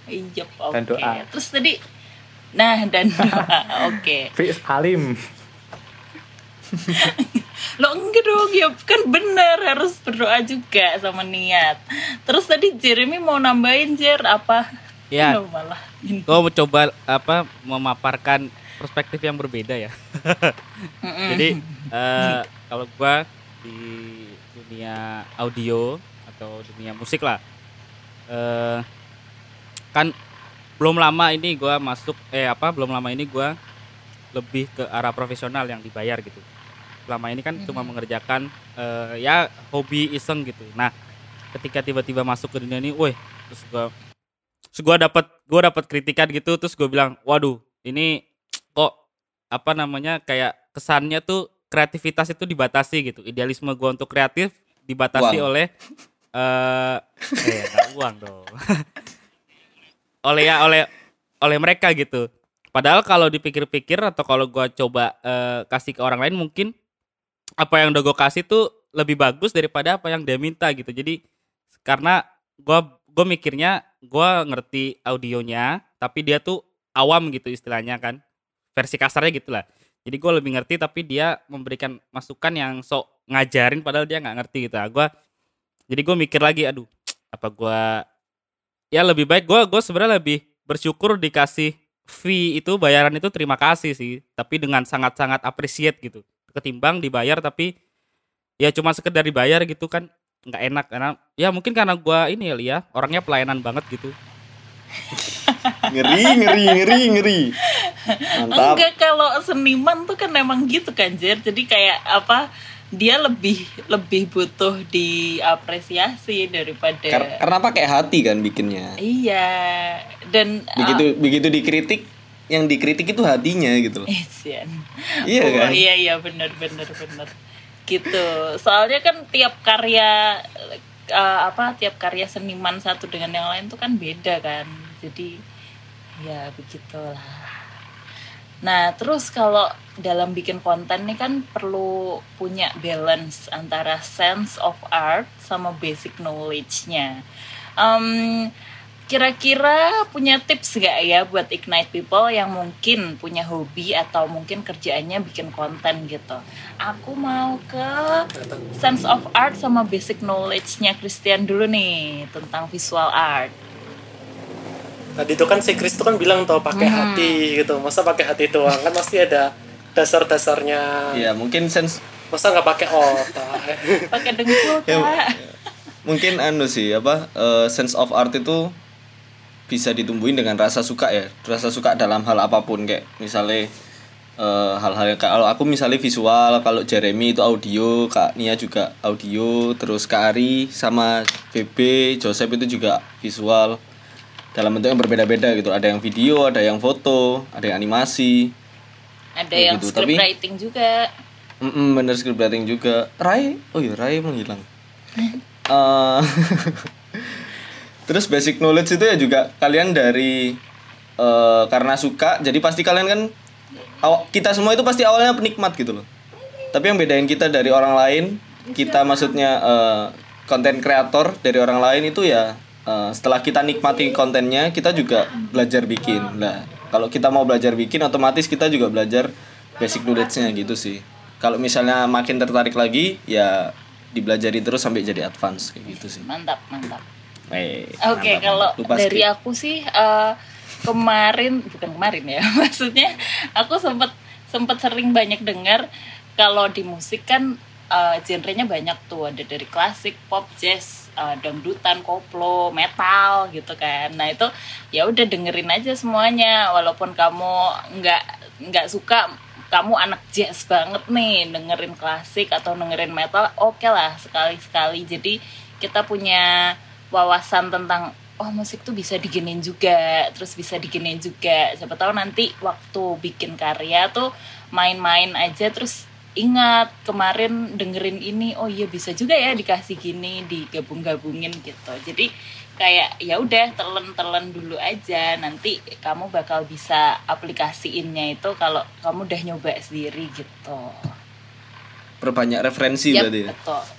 Iya oke. Dan doa. Terus tadi nah dan doa oke. Fis Alim. Lo enggak dong ya kan bener harus berdoa juga sama niat. Terus tadi Jeremy mau nambahin Jer apa? Ya. Lo malah. Gue mau coba apa memaparkan perspektif yang berbeda ya. Jadi eh, kalau gua di dunia audio atau dunia musik lah, eh, kan belum lama ini gua masuk eh apa belum lama ini gua lebih ke arah profesional yang dibayar gitu. Selama ini kan cuma mengerjakan eh, ya hobi iseng gitu. Nah, ketika tiba-tiba masuk ke dunia ini, woi, terus gua terus gua dapat gua dapat kritikan gitu, terus gue bilang, waduh, ini kok apa namanya kayak kesannya tuh kreativitas itu dibatasi gitu idealisme gua untuk kreatif dibatasi Uang. oleh eh eh nggak uang dong oleh ya oleh oleh mereka gitu padahal kalau dipikir-pikir atau kalau gua coba eh, kasih ke orang lain mungkin apa yang udah gue kasih tuh lebih bagus daripada apa yang dia minta gitu. Jadi karena gua gue mikirnya gua ngerti audionya tapi dia tuh awam gitu istilahnya kan. Versi kasarnya gitu lah jadi gue lebih ngerti tapi dia memberikan masukan yang sok ngajarin padahal dia nggak ngerti gitu. Gue jadi gue mikir lagi aduh apa gue ya lebih baik gue gue sebenarnya lebih bersyukur dikasih fee itu bayaran itu terima kasih sih tapi dengan sangat-sangat appreciate gitu ketimbang dibayar tapi ya cuma sekedar dibayar gitu kan nggak enak karena ya mungkin karena gue ini ya Li, ya orangnya pelayanan banget gitu Ngeri, ngeri, ngeri, ngeri. Mantap. Enggak kalau seniman tuh kan emang gitu kan Jer. Jadi kayak apa dia lebih lebih butuh diapresiasi daripada Kar- karena pakai hati kan bikinnya. Iya. Dan Begitu begitu dikritik, yang dikritik itu hatinya gitu loh. Iya Oh, kan? Iya iya benar benar benar. Gitu. Soalnya kan tiap karya eh, apa tiap karya seniman satu dengan yang lain tuh kan beda kan. Jadi ya begitulah. Nah, terus kalau dalam bikin konten nih kan perlu punya balance antara sense of art sama basic knowledge-nya. Em, Kira-kira punya tips gak ya buat ignite people yang mungkin punya hobi atau mungkin kerjaannya bikin konten gitu. Aku mau ke sense of art sama basic knowledge-nya Christian dulu nih tentang visual art. tadi itu kan si Chris itu kan bilang tuh pakai Hmm. hati gitu masa pakai hati doang kan pasti ada dasar-dasarnya Iya, mungkin sense masa nggak pakai otak Pakai dengkul, Ya, mungkin anu sih apa eh, sense of art itu bisa ditumbuhin dengan rasa suka ya. Rasa suka dalam hal apa pun kayak misalnya eh, hal-hal yang kalau aku misalnya visual kalau Jeremy itu audio Kak Nia juga audio terus Kak Ari sama BB Joseph itu juga visual. Dalam bentuk yang berbeda-beda gitu. Ada yang video ada yang foto ada yang animasi. Ada yang gitu, script tapi- writing juga. Mm-mm, bener script writing juga. Rai? Oh iya Rai menghilang Eh, terus basic knowledge itu ya juga kalian dari eh, karena suka jadi pasti kalian kan kita semua itu pasti awalnya penikmat gitu loh. Tapi yang bedain kita dari orang lain kita maksudnya konten kreator dari orang lain itu ya eh, setelah kita nikmati kontennya kita juga belajar bikin. Lah kalau kita mau belajar bikin otomatis kita juga belajar basic knowledge-nya gitu sih. Kalau misalnya makin tertarik lagi ya dibelajari terus sampai jadi advance kayak gitu sih. Mantap, mantap. Oke, mantap, kalau dari aku sih eh, kemarin bukan kemarin ya, maksudnya aku sempat sempat sering banyak dengar kalau di musik kan eh, genrenya banyak tuh. Ada dari klasik, pop, jazz, eh, dangdutan, koplo, metal gitu kan. Nah itu ya udah dengerin aja semuanya, walaupun kamu nggak nggak suka kamu anak jazz banget nih dengerin klasik atau dengerin metal oke lah sekali sekali jadi kita punya wawasan tentang oh musik tuh bisa diginin juga terus bisa diginin juga. Siapa tahu nanti waktu bikin karya tuh main-main aja terus ingat kemarin dengerin ini oh iya bisa juga ya dikasih gini digabung-gabungin gitu. Jadi kayak ya udah telan-telan dulu aja. Nanti kamu bakal bisa aplikasiinnya itu kalau kamu udah nyoba sendiri gitu. Perbanyak referensi Yap, berarti ya? betul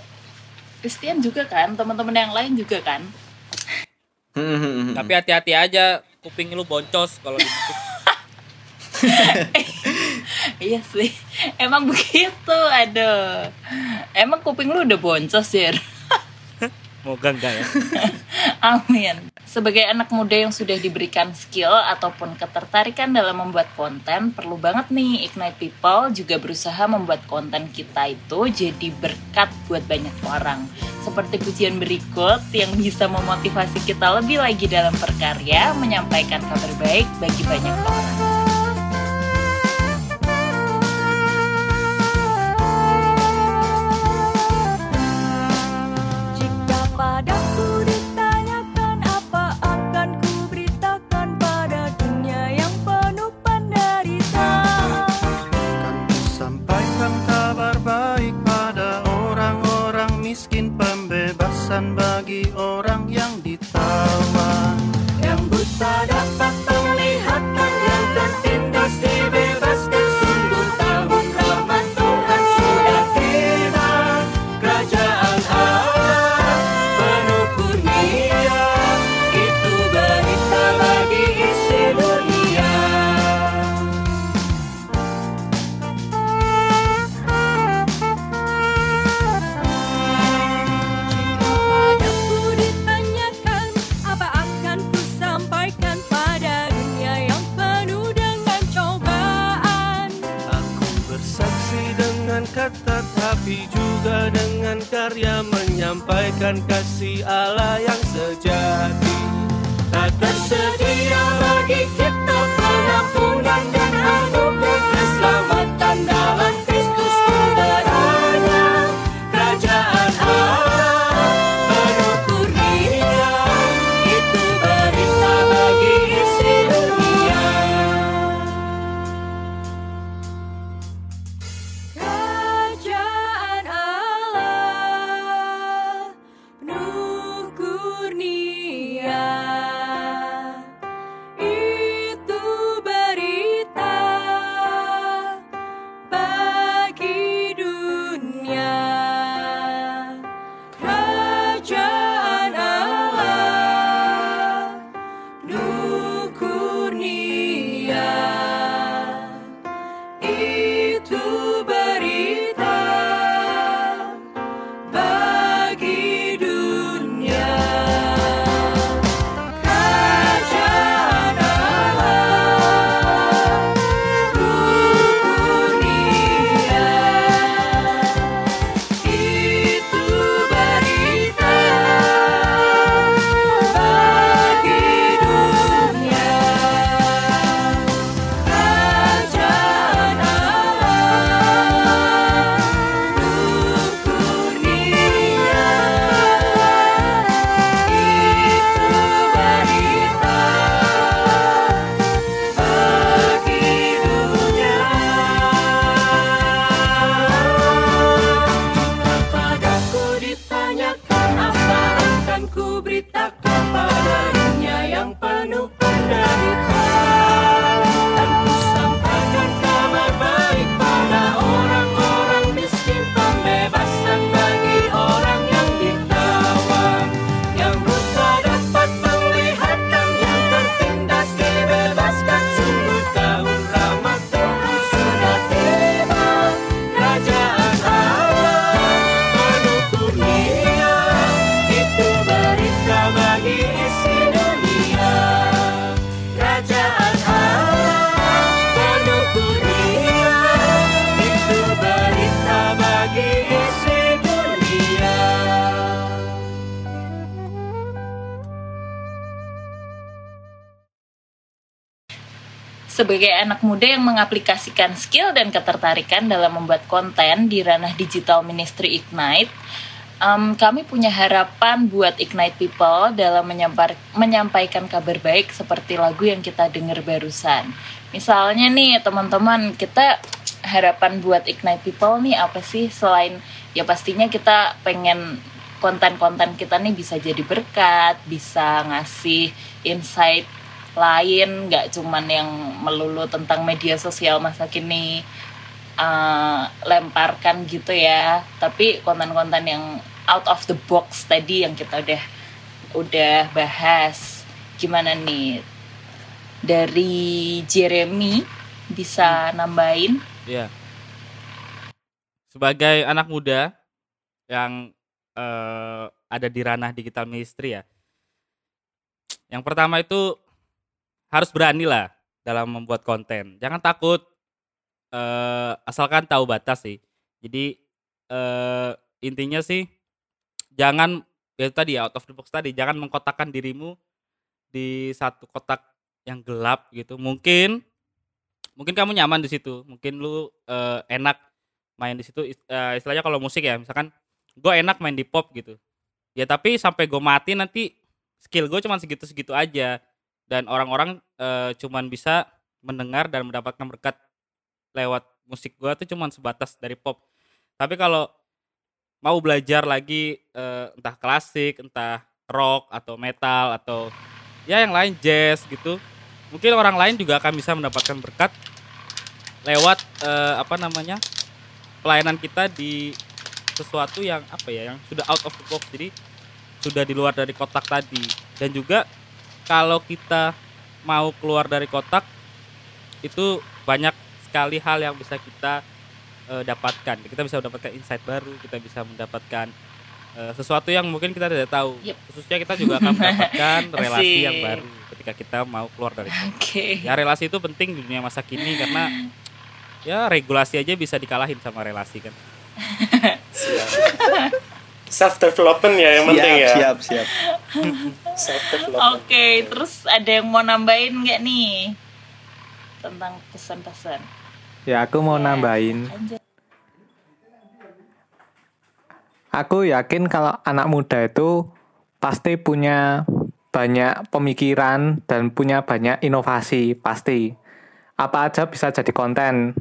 Christian juga kan teman-teman yang lain juga kan. Hmm, Tapi hati-hati aja kuping lu boncos kalau di musik. iya sih emang begitu aduh. Emang kuping lu udah boncos ya Moga enggak ya. Amin. Sebagai anak muda yang sudah diberikan skill ataupun ketertarikan dalam membuat konten, perlu banget nih Ignite People juga berusaha membuat konten kita itu jadi berkat buat banyak orang. Seperti pujian berikut yang bisa memotivasi kita lebih lagi dalam berkarya, menyampaikan kabar baik bagi banyak orang. Dengan karya menyampaikan kasih Allah yang sejati. Tak tersedia bagi kita Sebagai anak muda yang mengaplikasikan skill dan ketertarikan dalam membuat konten di ranah digital ministry Ignite, em, kami punya harapan buat Ignite People dalam menyampar- menyampaikan kabar baik seperti lagu yang kita dengar barusan. Misalnya nih teman-teman, kita harapan buat Ignite People nih apa sih selain ya pastinya kita pengen konten-konten kita nih bisa jadi berkat, bisa ngasih insight lain nggak cuman yang melulu tentang media sosial masa kini uh, lemparkan gitu ya tapi konten-konten yang out of the box tadi yang kita udah udah bahas gimana nih dari Jeremy bisa nambahin Iya. Sebagai anak muda yang eh, ada di ranah digital ministry ya. Yang pertama itu harus berani lah dalam membuat konten. Jangan takut eh, asalkan tahu batas sih. Jadi eh, intinya sih jangan ya tadi out of the box tadi jangan mengkotakkan dirimu di satu kotak yang gelap gitu. Mungkin mungkin kamu nyaman di situ mungkin lu eh, enak main di situ eh, istilahnya kalau musik ya misalkan gue enak main di pop gitu ya tapi sampai gue mati nanti skill gue cuma segitu segitu aja dan orang-orang eh, cuman bisa mendengar dan mendapatkan berkat lewat musik gue tuh cuman sebatas dari pop. Tapi kalau mau belajar lagi eh, entah klasik entah rock atau metal atau ya yang lain jazz gitu mungkin orang lain juga akan bisa mendapatkan berkat lewat eh, apa namanya pelayanan kita di sesuatu yang apa ya yang sudah out of the box. Jadi sudah di luar dari kotak tadi. Dan juga kalau kita mau keluar dari kotak itu banyak sekali hal yang bisa kita eh, dapatkan. Kita bisa mendapatkan insight baru kita bisa mendapatkan eh, sesuatu yang mungkin kita tidak tahu. Yep. khususnya kita juga akan mendapatkan relasi yang baru ketika kita mau keluar dari kotak. Oke. Ya relasi itu penting di dunia masa kini karena ya regulasi aja bisa dikalahin sama relasi kan? Self development ya yang penting ya. siap siap self development Oke, terus ada yang mau nambahin nggak nih tentang pesan-pesan? Ya aku mau nambahin. Lanjut. Aku yakin kalau anak muda itu pasti punya banyak pemikiran dan punya banyak inovasi pasti. Apa aja bisa jadi konten.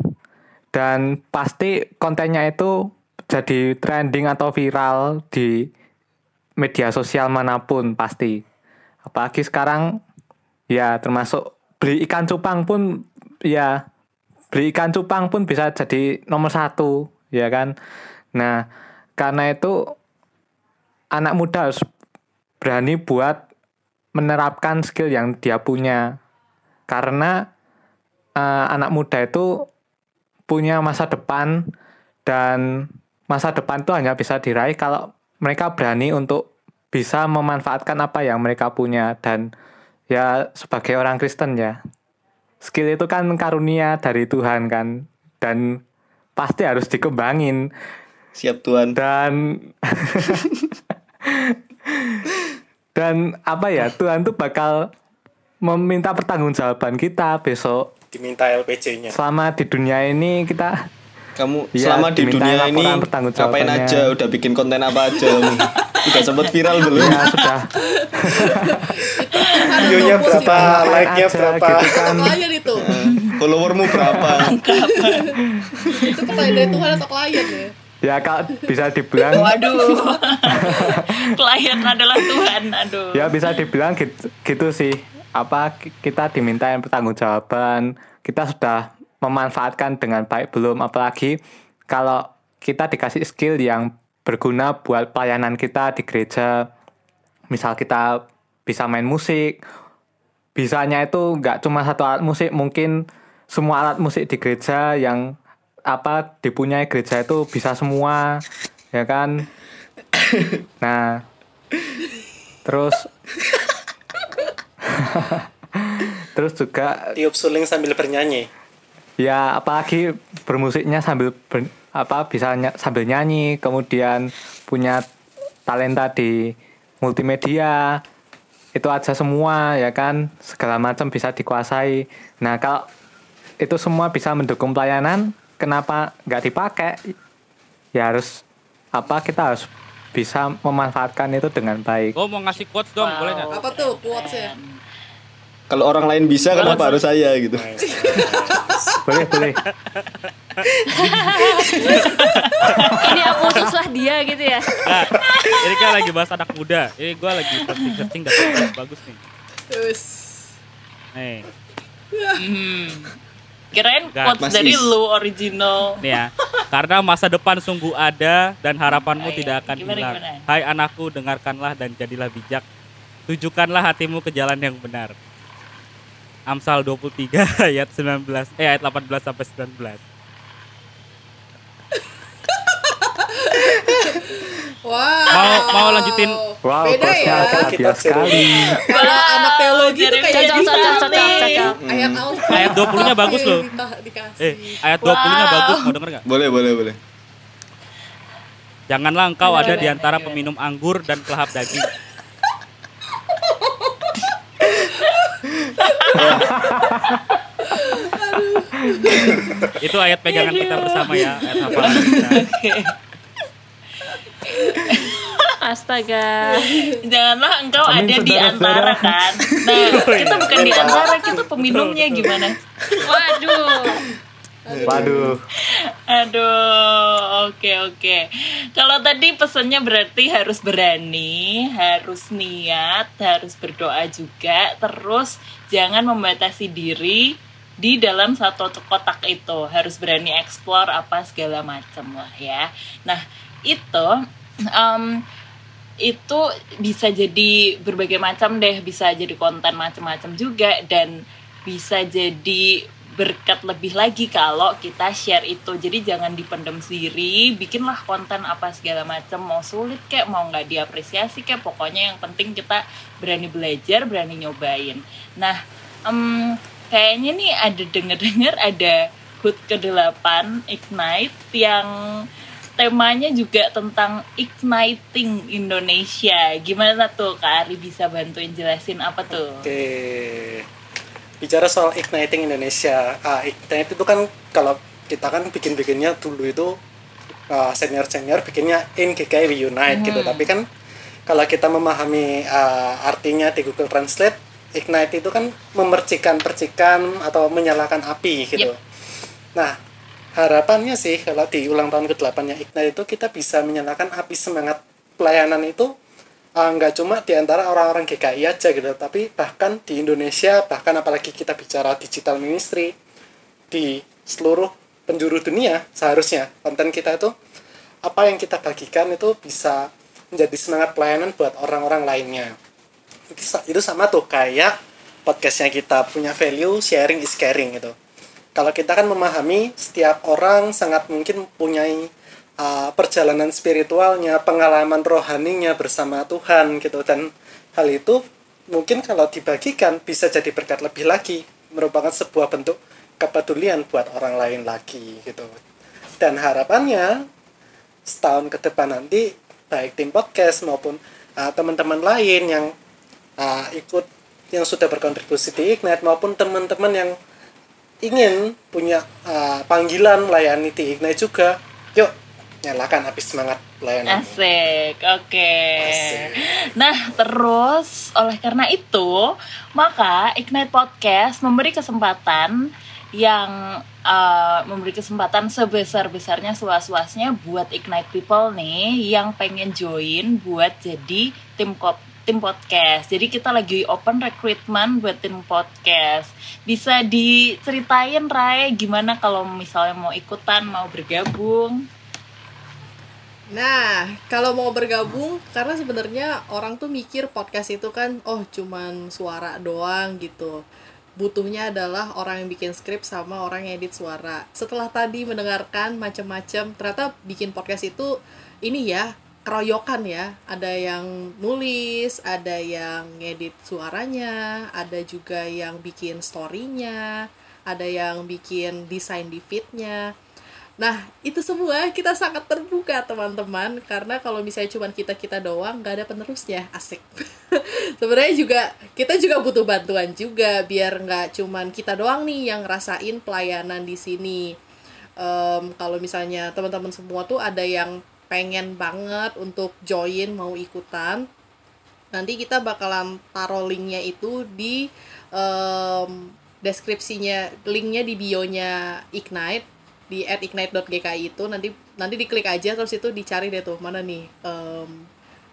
Dan pasti kontennya itu jadi trending atau viral di media sosial mana pun pasti. Apalagi sekarang ya termasuk beli ikan cupang pun ya beli ikan cupang pun bisa jadi nomor satu ya kan? Nah karena itu anak muda harus berani buat menerapkan skill yang dia punya. Karena eh, anak muda itu punya masa depan dan masa depan itu hanya bisa diraih kalau mereka berani untuk bisa memanfaatkan apa yang mereka punya dan ya sebagai orang Kristen ya. Skill itu kan karunia dari Tuhan kan dan pasti harus dikembangin. Siap tuan dan dan apa ya Tuhan tuh bakal meminta pertanggungjawaban kita besok. Diminta LPC-nya selama di dunia ini kita kamu Iya, selama di dunia ini ngapain aja? Udah bikin konten apa aja udah sempat viral belum? Ya sudah. Videonya berapa like-nya berapa? gitu kan. Klien itu. Followermu berapa? Itu dari Tuhan atau klien ya? Ya kalau bisa dibilang. Waduh. Klien adalah Tuhan. Aduh. ya bisa dibilang gitu, gitu sih. Apa ki- kita dimintain pertanggungjawaban kita sudah memanfaatkan dengan baik. Belum apalagi kalau kita dikasih skill yang berguna buat pelayanan kita di gereja. Misal kita bisa main musik. Bisanya itu nggak cuma satu alat musik mungkin semua alat musik di gereja yang apa dipunyai gereja itu bisa semua ya kan? Nah terus terus juga tiup suling sambil bernyanyi ya apalagi bermusiknya sambil ber- apa bisa ny- sambil nyanyi kemudian punya talenta di multimedia itu aja semua ya kan segala macam bisa dikuasai nah kalau itu semua bisa mendukung pelayanan kenapa nggak dipakai ya harus apa kita harus bisa memanfaatkan itu dengan baik Gue mau ngasih quotes dong, boleh nggak? Apa tuh quotes-nya? Kalau orang lain bisa kenapa harus saya gitu? boleh boleh Ini aku utuslah dia gitu ya. Nah, ini kan lagi bahas anak muda. Ini gue lagi searching-searching quotes bagus nih. Terus Nih, Hmm. Kirain quotes Mas dari Is. lu original. nih ya. Karena masa depan sungguh ada dan harapanmu Oh, iya. tidak akan Gimana, hilang. gimana? Hai anakku, dengarkanlah dan jadilah bijak. Tujukanlah hatimu ke jalan yang benar. Amsal 23 ayat 19 eh ayat 18 sampai 19. Wow. Mau mau lanjutin wow Beda ya. Kita sekali Kalau anak teologi jadi kayak cocok, gitu. cocok, cocok, cocok. Ayat Alkitab. Ayat 20-nya bagus loh. Eh ayat 20-nya Wow. bagus mau denger nggak? Boleh, boleh, boleh. Janganlah engkau ada di antara gimana? peminum anggur dan pelahap daging. Itu ayat pegangan kita bersama ya, ayat hafalan kita. Astaga. Janganlah engkau Amin, ada di antara kan. Nah, kita bukan di antara, kita peminumnya gimana? Waduh. Waduh Aduh, oke oke. Kalau tadi pesannya berarti harus berani, harus niat, harus berdoa juga, terus jangan membatasi diri di dalam satu kotak itu. Harus berani explore apa segala macam lah ya. Nah, itu em, itu bisa jadi berbagai macam deh, bisa jadi konten macam-macam juga dan bisa jadi berkat lebih lagi kalau kita share itu jadi jangan dipendam sendiri bikinlah konten apa segala macam mau sulit kayak mau nggak diapresiasi kayak pokoknya yang penting kita berani belajar berani nyobain nah em, kayaknya nih ada denger-dengar ada HUT ke-8 Ignite yang temanya juga tentang igniting Indonesia. Gimana tuh Kak Ari bisa bantuin jelasin apa tuh? Oke. Bicara soal igniting Indonesia, ah, ignite itu kan kalau kita kan bikin-bikinnya dulu itu ah, senior-senior bikinnya in GKI We Unite gitu. Tapi kan kalau kita memahami ah, artinya di Google Translate, ignite itu kan memercikan-percikan atau menyalakan api gitu. Nah, harapannya sih kalau di ulang tahun ke-8-nya Ignite itu kita bisa menyalakan api semangat pelayanan itu uh, nggak cuma di antara orang-orang GKI aja gitu, tapi bahkan di Indonesia, bahkan apalagi kita bicara digital ministry di seluruh penjuru dunia seharusnya konten kita itu apa yang kita bagikan itu bisa menjadi semangat pelayanan buat orang-orang lainnya. Itu sa- Itu sama tuh kayak podcastnya kita punya value sharing is caring gitu kalau kita kan memahami setiap orang sangat mungkin mempunyai uh, perjalanan spiritualnya, pengalaman rohaninya bersama Tuhan gitu dan hal itu mungkin kalau dibagikan bisa jadi berkat lebih lagi, merupakan sebuah bentuk kepedulian buat orang lain lagi gitu. Dan harapannya setahun ke depan nanti baik tim podcast maupun uh, teman-teman lain yang uh, ikut yang sudah berkontribusi di Ignite maupun teman-teman yang ingin punya uh, panggilan melayani di Ignite juga, yuk nyalakan api semangat pelayanan. Asik, oke. Asik. Nah, terus oleh karena itu, maka Ignite Podcast memberi kesempatan yang uh, memberi kesempatan sebesar-besarnya seluas-luasnya buat Ignite People nih yang pengen join buat jadi tim kop tim podcast. Jadi kita lagi open recruitment buat tim podcast. Bisa diceritain Ray gimana kalau misalnya mau ikutan, mau bergabung? Nah, kalau mau bergabung, karena sebenarnya orang tuh mikir podcast itu kan, oh cuman suara doang gitu. Butuhnya adalah orang yang bikin skrip sama orang yang edit suara. Setelah tadi mendengarkan macam-macam, ternyata bikin podcast itu ini ya, keroyokan ya. Ada yang nulis, ada yang ngedit suaranya, ada juga yang bikin story-nya, ada yang bikin desain di feed-nya. Nah, itu semua kita sangat terbuka teman-teman karena kalau misalnya cuma kita-kita doang nggak ada penerusnya, asik. Sebenarnya juga kita juga butuh bantuan juga biar nggak cuman kita doang nih yang ngerasain pelayanan di sini. Em, kalau misalnya teman-teman semua tuh ada yang pengen banget untuk join mau ikutan, nanti kita bakalan taruh linknya itu di em, deskripsinya, linknya di bionya Ignite di @ignite.gki itu nanti nanti diklik aja terus itu dicari deh tuh mana nih em,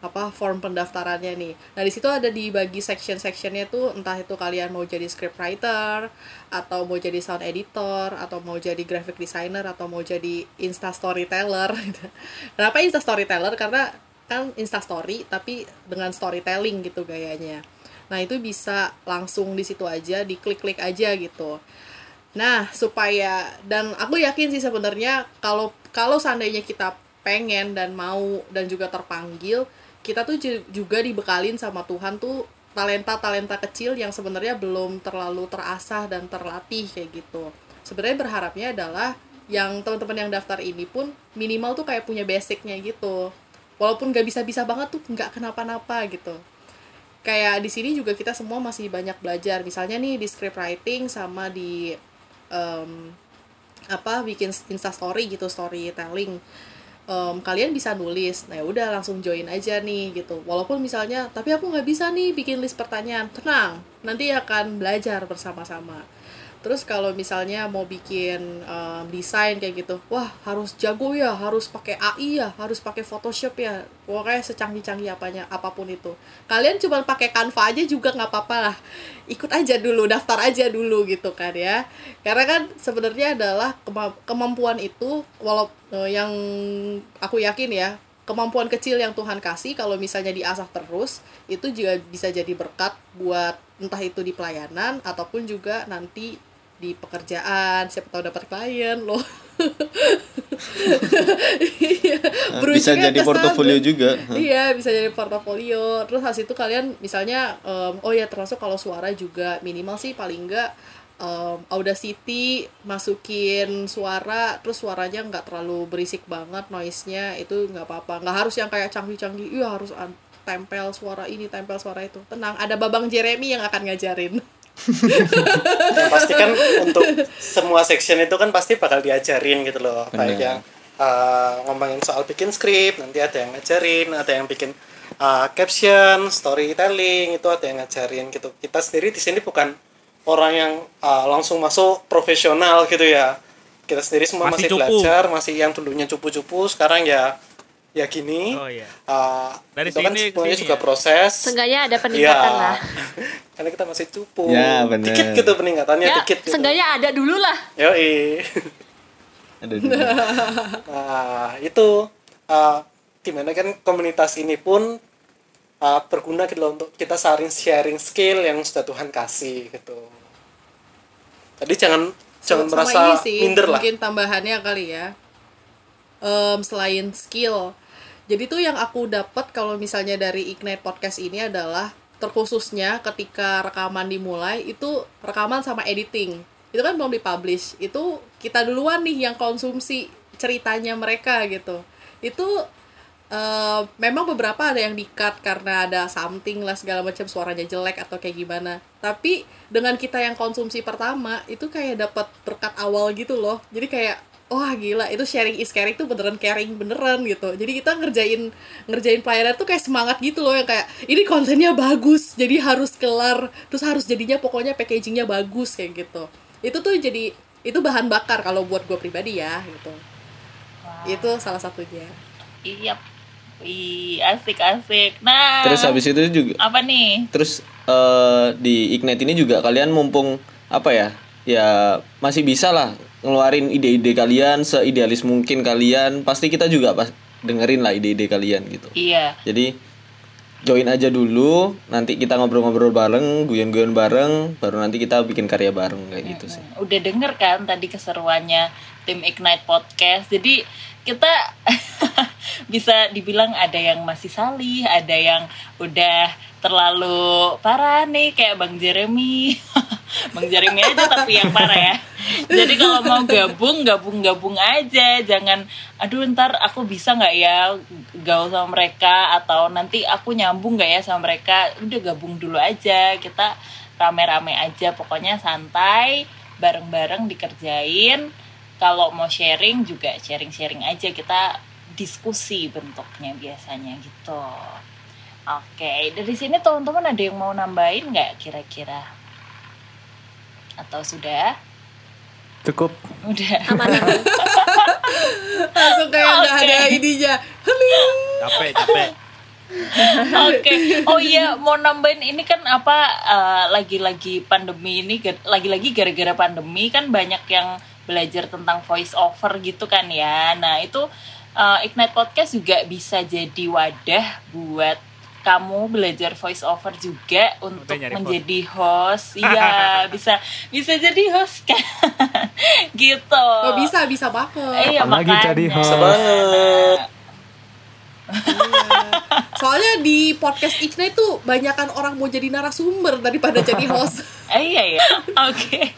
apa form pendaftarannya nih. Nah di situ ada dibagi section-sectionnya tuh entah itu kalian mau jadi scriptwriter atau mau jadi sound editor atau mau jadi graphic designer atau mau jadi insta storyteller. Kenapa insta storyteller? Karena kan insta story tapi dengan storytelling gitu gayanya. Nah itu bisa langsung di situ aja diklik-klik aja gitu. Nah, supaya dan aku yakin sih sebenarnya kalau kalau seandainya kita pengen dan mau dan juga terpanggil, kita tuh ju- juga dibekalin sama Tuhan tuh talenta-talenta kecil yang sebenarnya belum terlalu terasah dan terlatih kayak gitu. Sebenarnya berharapnya adalah yang teman-teman yang daftar ini pun minimal tuh kayak punya basicnya gitu. Walaupun gak bisa-bisa banget tuh nggak kenapa-napa gitu kayak di sini juga kita semua masih banyak belajar misalnya nih di script writing sama di em, apa bikin insta story gitu storytelling Em, kalian bisa nulis. Nah ya udah langsung join aja nih gitu. Walaupun misalnya tapi aku nggak bisa nih bikin list pertanyaan. Tenang nanti akan belajar bersama-sama terus kalau misalnya mau bikin em, desain kayak gitu wah harus jago ya harus pakai AI ya harus pakai Photoshop ya pokoknya secanggih-canggih apanya apa pun itu. Kalian cuma pakai Canva aja juga nggak apa-apa lah. Ikut aja dulu daftar aja dulu gitu kan ya. Karena kan sebenarnya adalah kema- kemampuan itu walau yang aku yakin ya kemampuan kecil yang Tuhan kasih kalau misalnya diasah terus itu juga bisa jadi berkat buat entah itu di pelayanan ataupun juga nanti di pekerjaan siapa tahu dapat klien loh Iya, Nah, bisa jadi portofolio juga. Iya, bisa jadi portofolio. Terus habis itu kalian misalnya em, oh ya termasuk kalau suara juga minimal sih paling enggak em, Audacity masukin suara terus suaranya nggak terlalu berisik banget noise-nya itu nggak apa-apa. Nggak harus yang kayak canggih-canggih. Iya harus tempel suara ini, tempel suara itu. Tenang, ada Babang Jeremy yang akan ngajarin. Yang pasti kan untuk semua section itu kan pasti bakal diajarin gitu loh baik Benar. yang uh, ngomongin soal bikin skrip nanti ada yang ngajarin ada yang bikin uh, caption storytelling itu ada yang ngajarin gitu kita sendiri di sini bukan orang yang uh, langsung masuk profesional gitu ya kita sendiri semua Masih masih, cupu. belajar masih yang dulunya cupu-cupu sekarang ya ya gini Oh iya. Uh, Dari itu kan sini ke semuanya sini juga ya? proses Seenggaknya ada peningkatan Iya. lah. karena kita masih cupu Ya, bener. dikit gitu peningkatannya Ya, dikit gitu. seenggaknya ada dulu lah. Yoi. Ada di Nah, itu uh, di mana kan komunitas ini pun uh, berguna gitu loh untuk kita saling sharing skill yang sudah Tuhan kasih gitu. Jadi jangan jangan Sama merasa ini sih, minder lah. mungkin tambahannya kali ya Em, selain skill jadi tuh yang aku dapat kalau misalnya dari Ignite Podcast ini adalah terkhususnya ketika rekaman dimulai itu rekaman sama editing. Itu kan belum dipublish. Itu kita duluan nih yang konsumsi ceritanya mereka gitu. Itu eh, memang beberapa ada yang di-cut karena ada something lah segala macam suaranya jelek atau kayak gimana. Tapi dengan kita yang konsumsi pertama itu kayak dapat berkat awal gitu loh. Jadi kayak wah gila itu sharing is caring tuh beneran caring beneran gitu jadi kita ngerjain ngerjain pelayanan tuh kayak semangat gitu loh yang kayak ini kontennya bagus jadi harus kelar terus harus jadinya pokoknya packagingnya bagus kayak gitu itu tuh jadi itu bahan bakar kalau buat gue pribadi ya gitu itu salah satunya Iya. Wih, asik-asik. Nah, Terus habis itu juga apa nih? terus eh, di Ignite ini juga kalian mumpung apa ya? Ya masih bisa lah ngeluarin ide-ide kalian seidealis mungkin kalian. Pasti kita juga pas dengerin lah ide-ide kalian gitu. Iya. Jadi join aja dulu, nanti kita ngobrol-ngobrol bareng, guyon-guyon bareng, baru nanti kita bikin karya bareng kayak gitu sih. Udah denger kan tadi keseruannya tim Ignite Podcast. Jadi kita bisa dibilang ada yang masih salih, ada yang udah terlalu parah nih kayak Bang Jeremy. Bang Jeremy aja tapi yang parah ya. Jadi kalau mau gabung, gabung-gabung aja. Jangan, aduh ntar aku bisa nggak ya gaul sama mereka atau nanti aku nyambung nggak ya sama mereka. Udah gabung dulu aja. Kita rame-rame aja. Pokoknya santai, bareng-bareng dikerjain. Kalau mau sharing juga sharing-sharing aja. Kita diskusi bentuknya biasanya gitu. Oke, dari sini teman-teman ada yang mau nambahin nggak kira-kira? Atau sudah? Cukup. Udah. langsung kayak nggak Oke. ada ininya Heling. Capek, capek. Oke. Oh iya, mau nambahin ini kan apa eh, lagi-lagi pandemi ini lagi-lagi gara-gara pandemi kan banyak yang belajar tentang voice over gitu kan ya. Nah, itu eh, Ignite Podcast juga bisa jadi wadah buat kamu belajar voice over juga untuk menjadi host. Iya, bisa bisa jadi host kan. gitu. oh bisa bisa banget Iya, Apalagi makanya. jadi host. Bisa banget. soalnya di podcast Ignite tuh banyakan orang mau jadi narasumber daripada jadi host Eh, iya ya. Oke.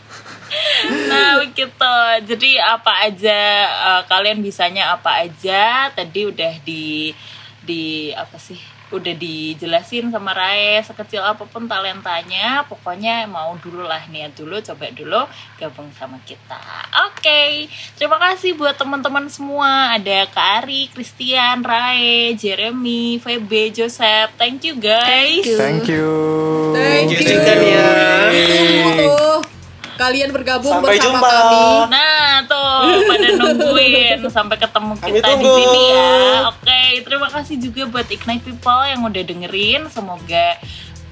Nah begitu. Jadi apa aja eh, kalian bisanya apa aja tadi udah di di apa sih? Udah dijelasin sama Rae sekecil apa pun talentanya. Pokoknya mau dulu lah niat dulu coba dulu gabung sama kita. Oke. Terima kasih buat teman-teman semua. Ada Kak Ari, Christian, Rae, Jeremy, Febe, Joseph. Thank you guys. Thank you. thank Thank you you, Kalian. Tunggu tuh kalian bergabung Sampai bersama jumpa. kami Nah, tuh pada nungguin sampai ketemu Kami kita di sini ya. Oke, terima kasih juga buat Ignite People yang udah dengerin. Semoga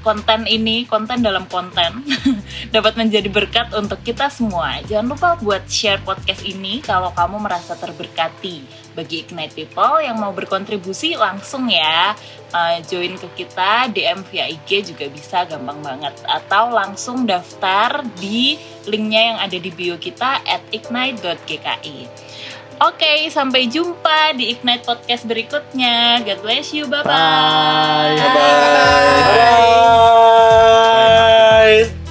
konten ini, konten dalam konten dapat menjadi berkat untuk kita semua. Jangan lupa buat share podcast ini kalau kamu merasa terberkati. Bagi Ignite People yang mau berkontribusi langsung ya uh, join ke kita DM via IG juga bisa gampang banget atau langsung daftar di linknya yang ada di bio kita at ignite.gki Oke, sampai jumpa di Ignite Podcast berikutnya. God bless you, bye-bye. Bye. Bye. Bye.